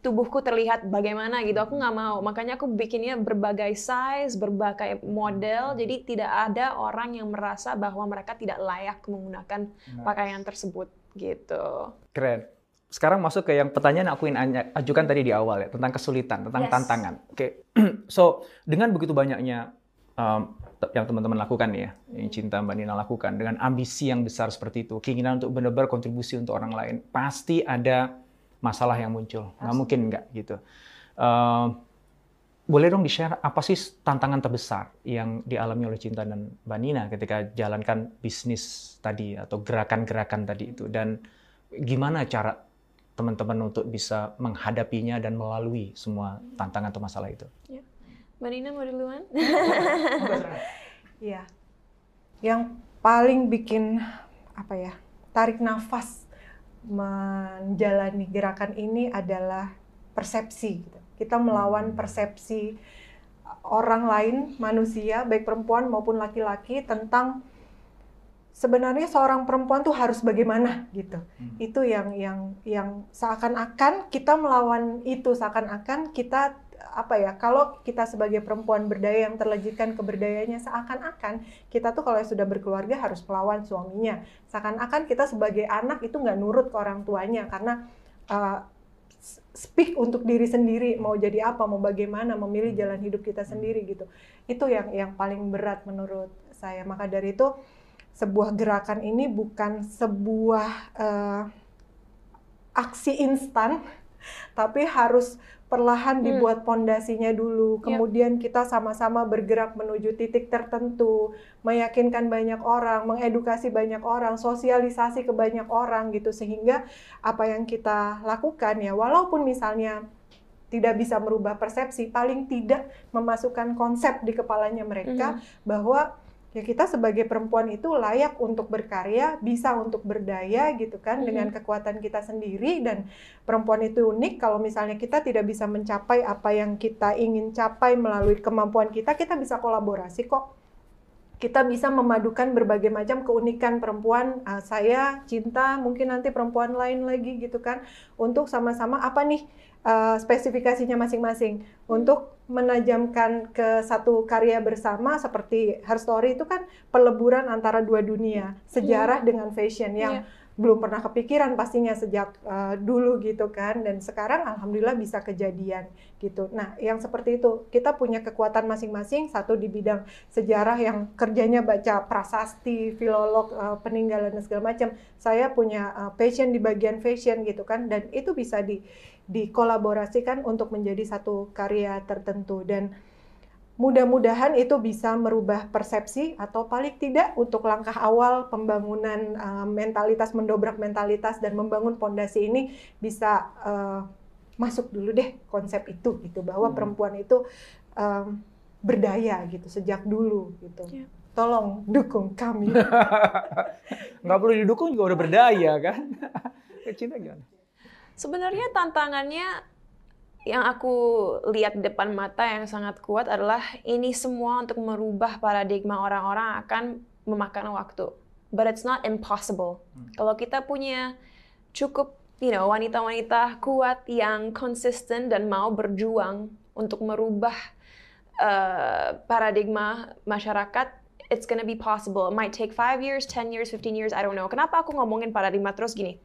tubuhku terlihat bagaimana gitu. Aku nggak mau. Makanya aku bikinnya berbagai size berbagai model. Jadi tidak ada orang yang merasa bahwa mereka tidak layak menggunakan pakaian tersebut gitu. Keren sekarang masuk ke yang pertanyaan aku ingin ajukan tadi di awal ya tentang kesulitan, tentang yes. tantangan. Oke, okay. so dengan begitu banyaknya um, yang teman-teman lakukan ya, yang cinta Mbak Nina lakukan dengan ambisi yang besar seperti itu, keinginan untuk benar-benar kontribusi untuk orang lain, pasti ada masalah yang muncul. Nggak mungkin nggak gitu. Um, boleh dong di-share apa sih tantangan terbesar yang dialami oleh Cinta dan Mbak Nina ketika jalankan bisnis tadi atau gerakan-gerakan tadi itu dan gimana cara teman-teman untuk bisa menghadapinya dan melalui semua tantangan atau masalah itu? Ya. Mbak Nina mau duluan? Iya. Yang paling bikin apa ya tarik nafas menjalani gerakan ini adalah persepsi. Gitu. Kita melawan persepsi orang lain, manusia, baik perempuan maupun laki-laki tentang sebenarnya seorang perempuan tuh harus bagaimana gitu. Hmm. Itu yang yang yang seakan-akan kita melawan itu, seakan-akan kita apa ya kalau kita sebagai perempuan berdaya yang terlejitkan keberdayaannya seakan-akan kita tuh kalau sudah berkeluarga harus melawan suaminya seakan-akan kita sebagai anak itu nggak nurut ke orang tuanya karena uh, speak untuk diri sendiri mau jadi apa mau bagaimana memilih hmm. jalan hidup kita sendiri gitu itu yang yang paling berat menurut saya maka dari itu sebuah gerakan ini bukan sebuah uh, aksi instan tapi harus perlahan hmm. dibuat pondasinya dulu, ya. kemudian kita sama-sama bergerak menuju titik tertentu, meyakinkan banyak orang, mengedukasi banyak orang, sosialisasi ke banyak orang gitu sehingga apa yang kita lakukan ya walaupun misalnya tidak bisa merubah persepsi, paling tidak memasukkan konsep di kepalanya mereka hmm. bahwa ya kita sebagai perempuan itu layak untuk berkarya, bisa untuk berdaya gitu kan hmm. dengan kekuatan kita sendiri dan perempuan itu unik kalau misalnya kita tidak bisa mencapai apa yang kita ingin capai melalui kemampuan kita, kita bisa kolaborasi kok. Kita bisa memadukan berbagai macam keunikan perempuan, uh, saya, cinta, mungkin nanti perempuan lain lagi gitu kan, untuk sama-sama apa nih uh, spesifikasinya masing-masing untuk menajamkan ke satu karya bersama seperti Her Story itu kan peleburan antara dua dunia sejarah yeah. dengan fashion yang yeah. Belum pernah kepikiran pastinya sejak uh, dulu gitu kan dan sekarang alhamdulillah bisa kejadian gitu. Nah yang seperti itu kita punya kekuatan masing-masing satu di bidang sejarah yang kerjanya baca prasasti, filolog, uh, peninggalan dan segala macam. Saya punya uh, passion di bagian fashion gitu kan dan itu bisa di dikolaborasikan untuk menjadi satu karya tertentu dan mudah-mudahan itu bisa merubah persepsi atau paling tidak untuk langkah awal pembangunan uh, mentalitas mendobrak mentalitas dan membangun pondasi ini bisa uh, masuk dulu deh konsep itu gitu bahwa hmm. perempuan itu um, berdaya gitu sejak dulu gitu. Yeah. Tolong dukung kami. Nggak perlu didukung juga udah berdaya kan? Cinta gimana? Sebenarnya tantangannya yang aku lihat di depan mata yang sangat kuat adalah ini semua untuk merubah paradigma orang-orang akan memakan waktu. But it's not impossible. Hmm. Kalau kita punya cukup you know, wanita-wanita kuat yang konsisten dan mau berjuang untuk merubah uh, paradigma masyarakat, it's gonna be possible. It might take five years, 10 years, 15 years, I don't know. Kenapa aku ngomongin paradigma terus gini?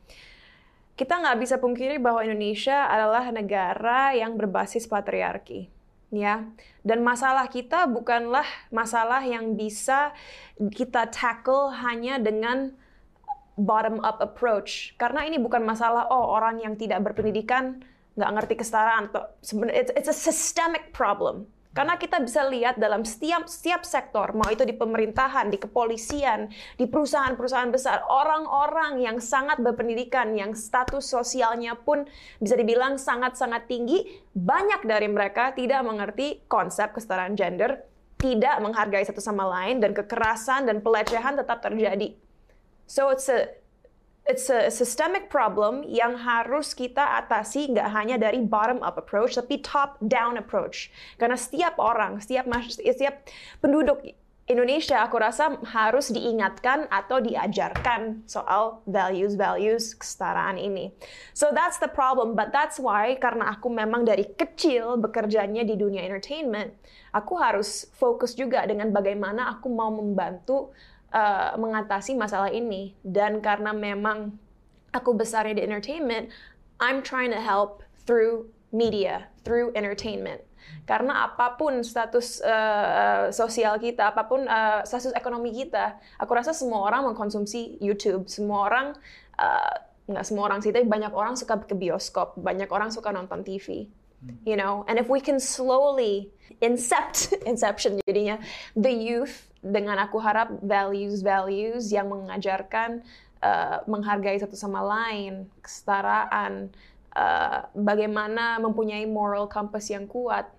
Kita nggak bisa pungkiri bahwa Indonesia adalah negara yang berbasis patriarki ya. Dan masalah kita bukanlah masalah yang bisa kita tackle hanya dengan bottom up approach. Karena ini bukan masalah oh orang yang tidak berpendidikan nggak ngerti kesetaraan. Sebenarnya it's, it's a systemic problem. Karena kita bisa lihat dalam setiap setiap sektor, mau itu di pemerintahan, di kepolisian, di perusahaan-perusahaan besar, orang-orang yang sangat berpendidikan, yang status sosialnya pun bisa dibilang sangat-sangat tinggi, banyak dari mereka tidak mengerti konsep kesetaraan gender, tidak menghargai satu sama lain, dan kekerasan dan pelecehan tetap terjadi. So it's a it's a systemic problem yang harus kita atasi nggak hanya dari bottom up approach tapi top down approach karena setiap orang setiap setiap penduduk Indonesia aku rasa harus diingatkan atau diajarkan soal values-values kesetaraan ini. So that's the problem, but that's why karena aku memang dari kecil bekerjanya di dunia entertainment, aku harus fokus juga dengan bagaimana aku mau membantu uh, mengatasi masalah ini. Dan karena memang aku besarnya di entertainment I'm trying to help through media through entertainment. Karena apa pun status uh, sosial kita, apa pun uh, status ekonomi kita, aku rasa semua orang mengkonsumsi YouTube, semua orang uh, nggak semua orang sih, tapi banyak orang suka ke bioskop, banyak orang suka nonton TV. you know? And if we can slowly incept inception jadinya the youth dengan aku harap values values yang mengajarkan uh, menghargai satu sama lain kesetaraan uh, bagaimana mempunyai moral compass yang kuat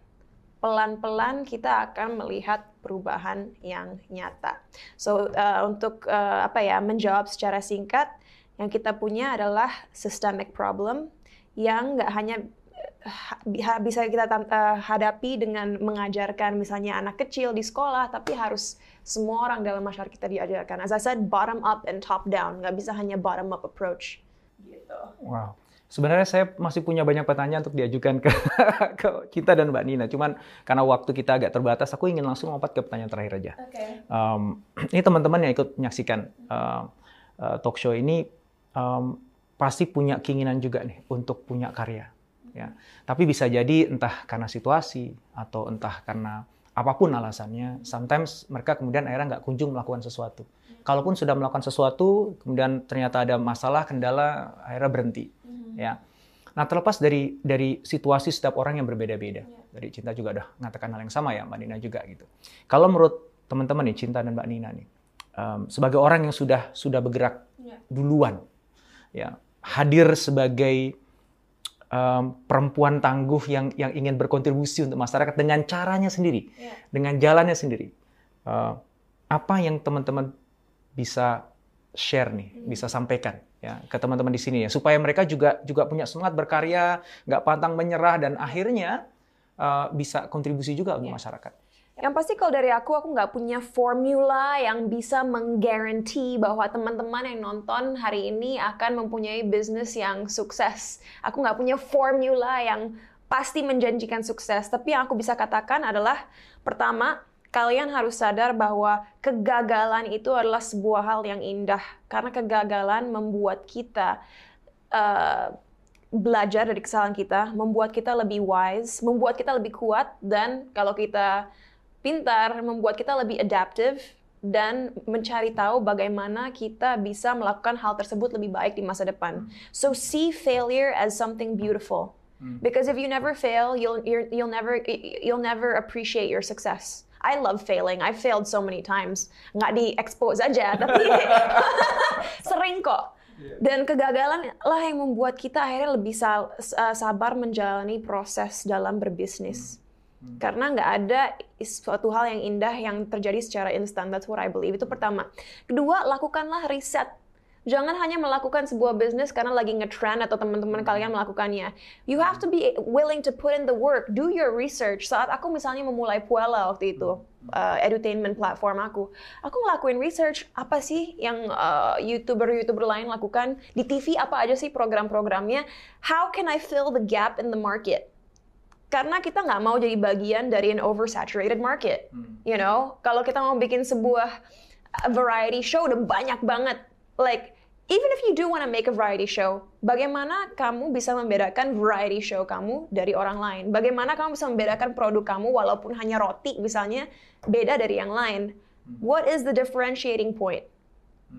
pelan-pelan kita akan melihat perubahan yang nyata. So uh, untuk uh, apa ya menjawab secara singkat, yang kita punya adalah systemic problem yang nggak hanya bisa kita uh, hadapi dengan mengajarkan misalnya anak kecil di sekolah, tapi harus semua orang dalam masyarakat kita diajarkan. As I said, bottom up and top down, nggak bisa hanya bottom up approach. Gitu. Wow. Sebenarnya saya masih punya banyak pertanyaan untuk diajukan ke, ke kita dan Mbak Nina. Cuman karena waktu kita agak terbatas, aku ingin langsung lompat ke pertanyaan terakhir aja. Okay. Um, ini teman-teman yang ikut menyaksikan uh, uh, talk show ini um, pasti punya keinginan juga nih untuk punya karya. Ya. Tapi bisa jadi entah karena situasi atau entah karena apa pun alasannya, sometimes mereka kemudian akhirnya nggak kunjung melakukan sesuatu. Kalaupun sudah melakukan sesuatu, kemudian ternyata ada masalah, kendala, akhirnya berhenti ya. Nah, terlepas dari dari situasi setiap orang yang berbeda-beda. Ya. Dari Cinta juga udah mengatakan hal yang sama ya, Mbak Nina juga gitu. Kalau menurut teman-teman nih, Cinta dan Mbak Nina nih, um, sebagai orang yang sudah sudah bergerak ya. duluan, ya hadir sebagai um, perempuan tangguh yang yang ingin berkontribusi untuk masyarakat dengan caranya sendiri, ya. dengan jalannya sendiri. Uh, apa yang teman-teman bisa share nih, hmm. bisa sampaikan ya ke teman-teman di sini ya supaya mereka juga juga punya semangat berkarya nggak pantang menyerah dan akhirnya uh, bisa kontribusi juga untuk ya. masyarakat. Yang pasti kalau dari aku, aku nggak punya formula yang bisa menggaranti bahwa teman-teman yang nonton hari ini akan mempunyai bisnis yang sukses. Aku nggak punya formula yang pasti menjanjikan sukses. Tapi yang aku bisa katakan adalah, pertama, kalian harus sadar bahwa kegagalan itu adalah sebuah hal yang indah karena kegagalan membuat kita uh, belajar dari kesalahan kita, membuat kita lebih wise, membuat kita lebih kuat dan kalau kita pintar membuat kita lebih adaptive dan mencari tahu bagaimana kita bisa melakukan hal tersebut lebih baik di masa depan. So see failure as something beautiful. Hmm. Because if you never fail, you'll you'll never you'll never appreciate your success. I love failing. I've failed so many times. Nggak di-expose aja, tapi sering kok. Dan kegagalan lah yang membuat kita akhirnya lebih sabar menjalani proses dalam berbisnis. Hmm. Hmm. Karena nggak ada suatu hal yang indah yang terjadi secara instan. That's what I believe. Itu pertama. Kedua, lakukanlah riset Jangan hanya melakukan sebuah bisnis karena lagi ngetrend atau teman-teman kalian melakukannya. You have to be willing to put in the work, do your research. Saat aku misalnya memulai Puela waktu itu, uh, edutainment platform aku, aku ngelakuin research apa sih yang uh, youtuber-youtuber lain lakukan di TV apa aja sih program-programnya? How can I fill the gap in the market? Karena kita nggak mau jadi bagian dari an oversaturated market, hmm. you know. Kalau kita mau bikin sebuah variety show udah banyak banget like even if you do want to make a variety show, bagaimana kamu bisa membedakan variety show kamu dari orang lain? Bagaimana kamu bisa membedakan produk kamu walaupun hanya roti misalnya beda dari yang lain? What is the differentiating point?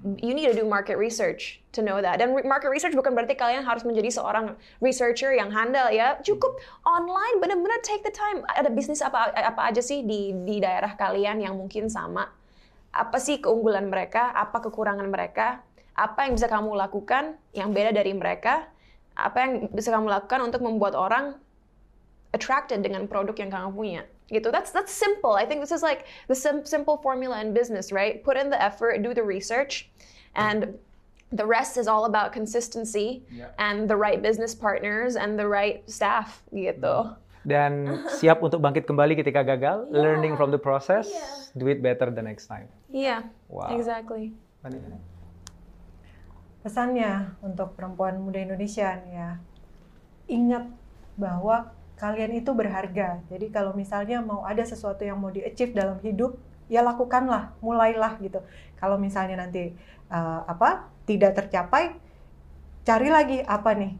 You need to do market research to know that. Dan market research bukan berarti kalian harus menjadi seorang researcher yang handal ya. Cukup online, benar-benar take the time. Ada bisnis apa apa aja sih di di daerah kalian yang mungkin sama? apa sih keunggulan mereka, apa kekurangan mereka, apa yang bisa kamu lakukan yang beda dari mereka, apa yang bisa kamu lakukan untuk membuat orang attracted dengan produk yang kamu punya. Gitu. That's that's simple. I think this is like the sim simple formula in business, right? Put in the effort, do the research, and the rest is all about consistency yeah. and the right business partners and the right staff gitu. Dan siap untuk bangkit kembali ketika gagal, yeah. learning from the process, yeah. do it better the next time. Iya, yeah, wow. exactly. Pesannya untuk perempuan muda Indonesia ya, ingat bahwa kalian itu berharga. Jadi kalau misalnya mau ada sesuatu yang mau di-achieve dalam hidup, ya lakukanlah, mulailah gitu. Kalau misalnya nanti uh, apa tidak tercapai, cari lagi apa nih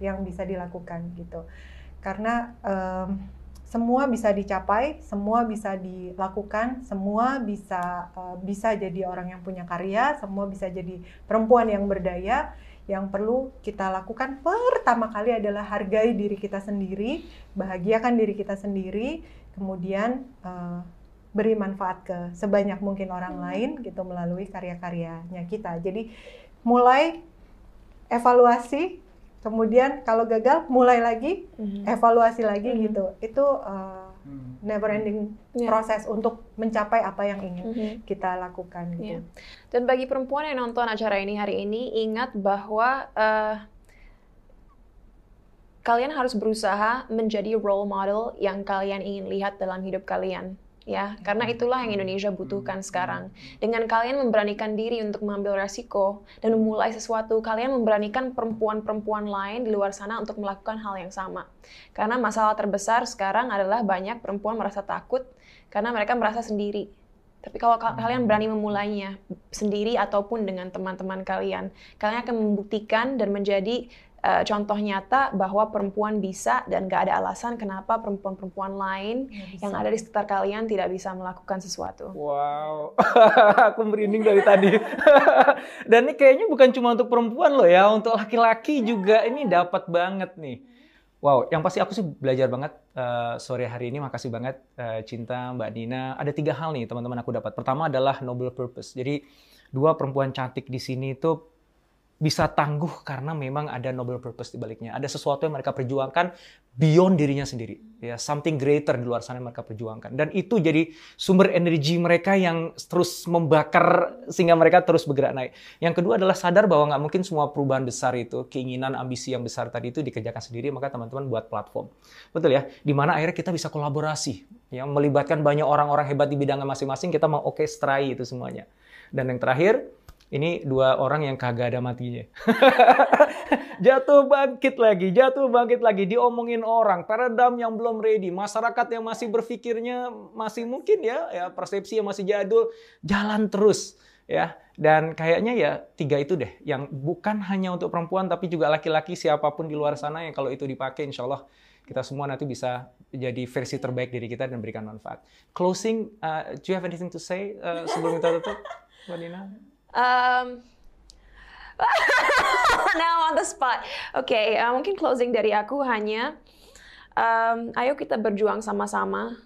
yang bisa dilakukan gitu. Karena um, semua bisa dicapai, semua bisa dilakukan, semua bisa uh, bisa jadi orang yang punya karya, semua bisa jadi perempuan yang berdaya. Yang perlu kita lakukan pertama kali adalah hargai diri kita sendiri, bahagiakan diri kita sendiri, kemudian uh, beri manfaat ke sebanyak mungkin orang lain gitu melalui karya-karyanya kita. Jadi mulai evaluasi, kemudian kalau gagal mulai lagi, Mhm. evaluasi lagi Mhm. gitu. Itu uh, never ending Ya. proses untuk mencapai apa yang ingin Mhm. kita lakukan gitu. Iya. Dan bagi perempuan yang nonton acara ini hari ini, ingat bahwa eh, kalian harus berusaha menjadi role model yang kalian ingin lihat dalam hidup kalian. Ya, karena itulah yang Indonesia butuhkan sekarang. Dengan kalian memberanikan diri untuk mengambil resiko dan memulai sesuatu, kalian memberanikan perempuan-perempuan lain di luar sana untuk melakukan hal yang sama. Karena masalah terbesar sekarang adalah banyak perempuan merasa takut karena mereka merasa sendiri. Tapi kalau ka- kalian berani memulainya sendiri ataupun dengan teman-teman kalian, kalian akan membuktikan dan menjadi eh, contoh nyata bahwa perempuan bisa dan gak ada alasan kenapa perempuan-perempuan lain yang ada di sekitar kalian tidak bisa melakukan sesuatu. Wow, aku merinding dari tadi. Dan ini kayaknya bukan cuma untuk perempuan loh ya, untuk laki-laki juga ini dapat banget nih. Wow, yang pasti aku sih belajar banget eh, sore hari ini. Makasih banget eh, Cinta, Mbak Nina. Ada tiga hal nih teman-teman aku dapat. Pertama adalah noble purpose. Jadi dua perempuan cantik di sini itu bisa tangguh karena memang ada noble purpose di baliknya. Ada sesuatu yang mereka perjuangkan beyond dirinya sendiri. Ya, something greater di luar sana yang mereka perjuangkan. Dan itu jadi sumber energi mereka yang terus membakar sehingga mereka terus bergerak naik. Yang kedua adalah sadar bahwa nggak mungkin semua perubahan besar itu, keinginan, ambisi yang besar tadi itu dikerjakan sendiri, maka teman-teman buat platform. Betul ya? Di mana akhirnya kita bisa kolaborasi, ya, melibatkan banyak orang-orang hebat di bidangnya masing-masing, kita mau orkestrai itu semuanya. Dan yang terakhir, ini dua orang yang kagak ada matinya. jatuh bangkit lagi, jatuh bangkit lagi, diomongin orang, peredam yang belum ready, masyarakat yang masih berpikirnya masih mungkin ya, ya persepsi yang masih jadul, jalan terus ya. Dan kayaknya ya tiga itu deh, yang bukan hanya untuk perempuan tapi juga laki-laki siapa pun di luar sana yang kalau itu dipakai, insya Allah kita semua nanti bisa jadi versi terbaik diri kita dan berikan manfaat. Closing, uh, do you have anything to say uh, sebelum kita tutup, Mbak? Um, now on the spot. Oke, uh, mungkin closing dari aku hanya, um, ayo kita berjuang sama-sama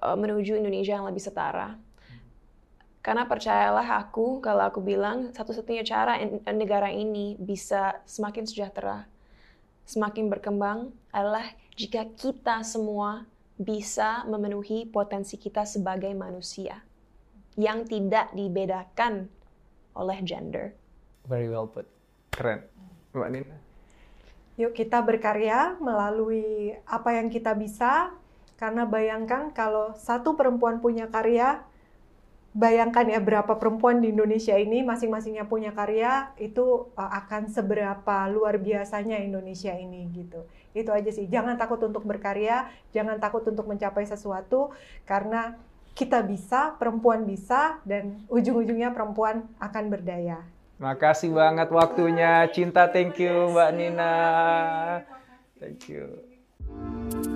uh, menuju Indonesia yang lebih setara. Karena percayalah aku, kalau aku bilang satu-satunya cara in- negara ini bisa semakin sejahtera, semakin berkembang adalah jika kita semua bisa memenuhi potensi kita sebagai manusia yang tidak dibedakan oleh gender. Very well put. Keren. Mbak Nina? Yuk kita berkarya melalui apa yang kita bisa, karena bayangkan kalau satu perempuan punya karya, bayangkan ya berapa perempuan di Indonesia ini masing-masingnya punya karya, itu uh, akan seberapa luar biasanya Indonesia ini gitu. Itu aja sih, jangan takut untuk berkarya, jangan takut untuk mencapai sesuatu, karena kita bisa, perempuan bisa, dan ujung-ujungnya perempuan akan berdaya. Makasih banget waktunya. Cinta, thank you Mbak Nina. Thank you.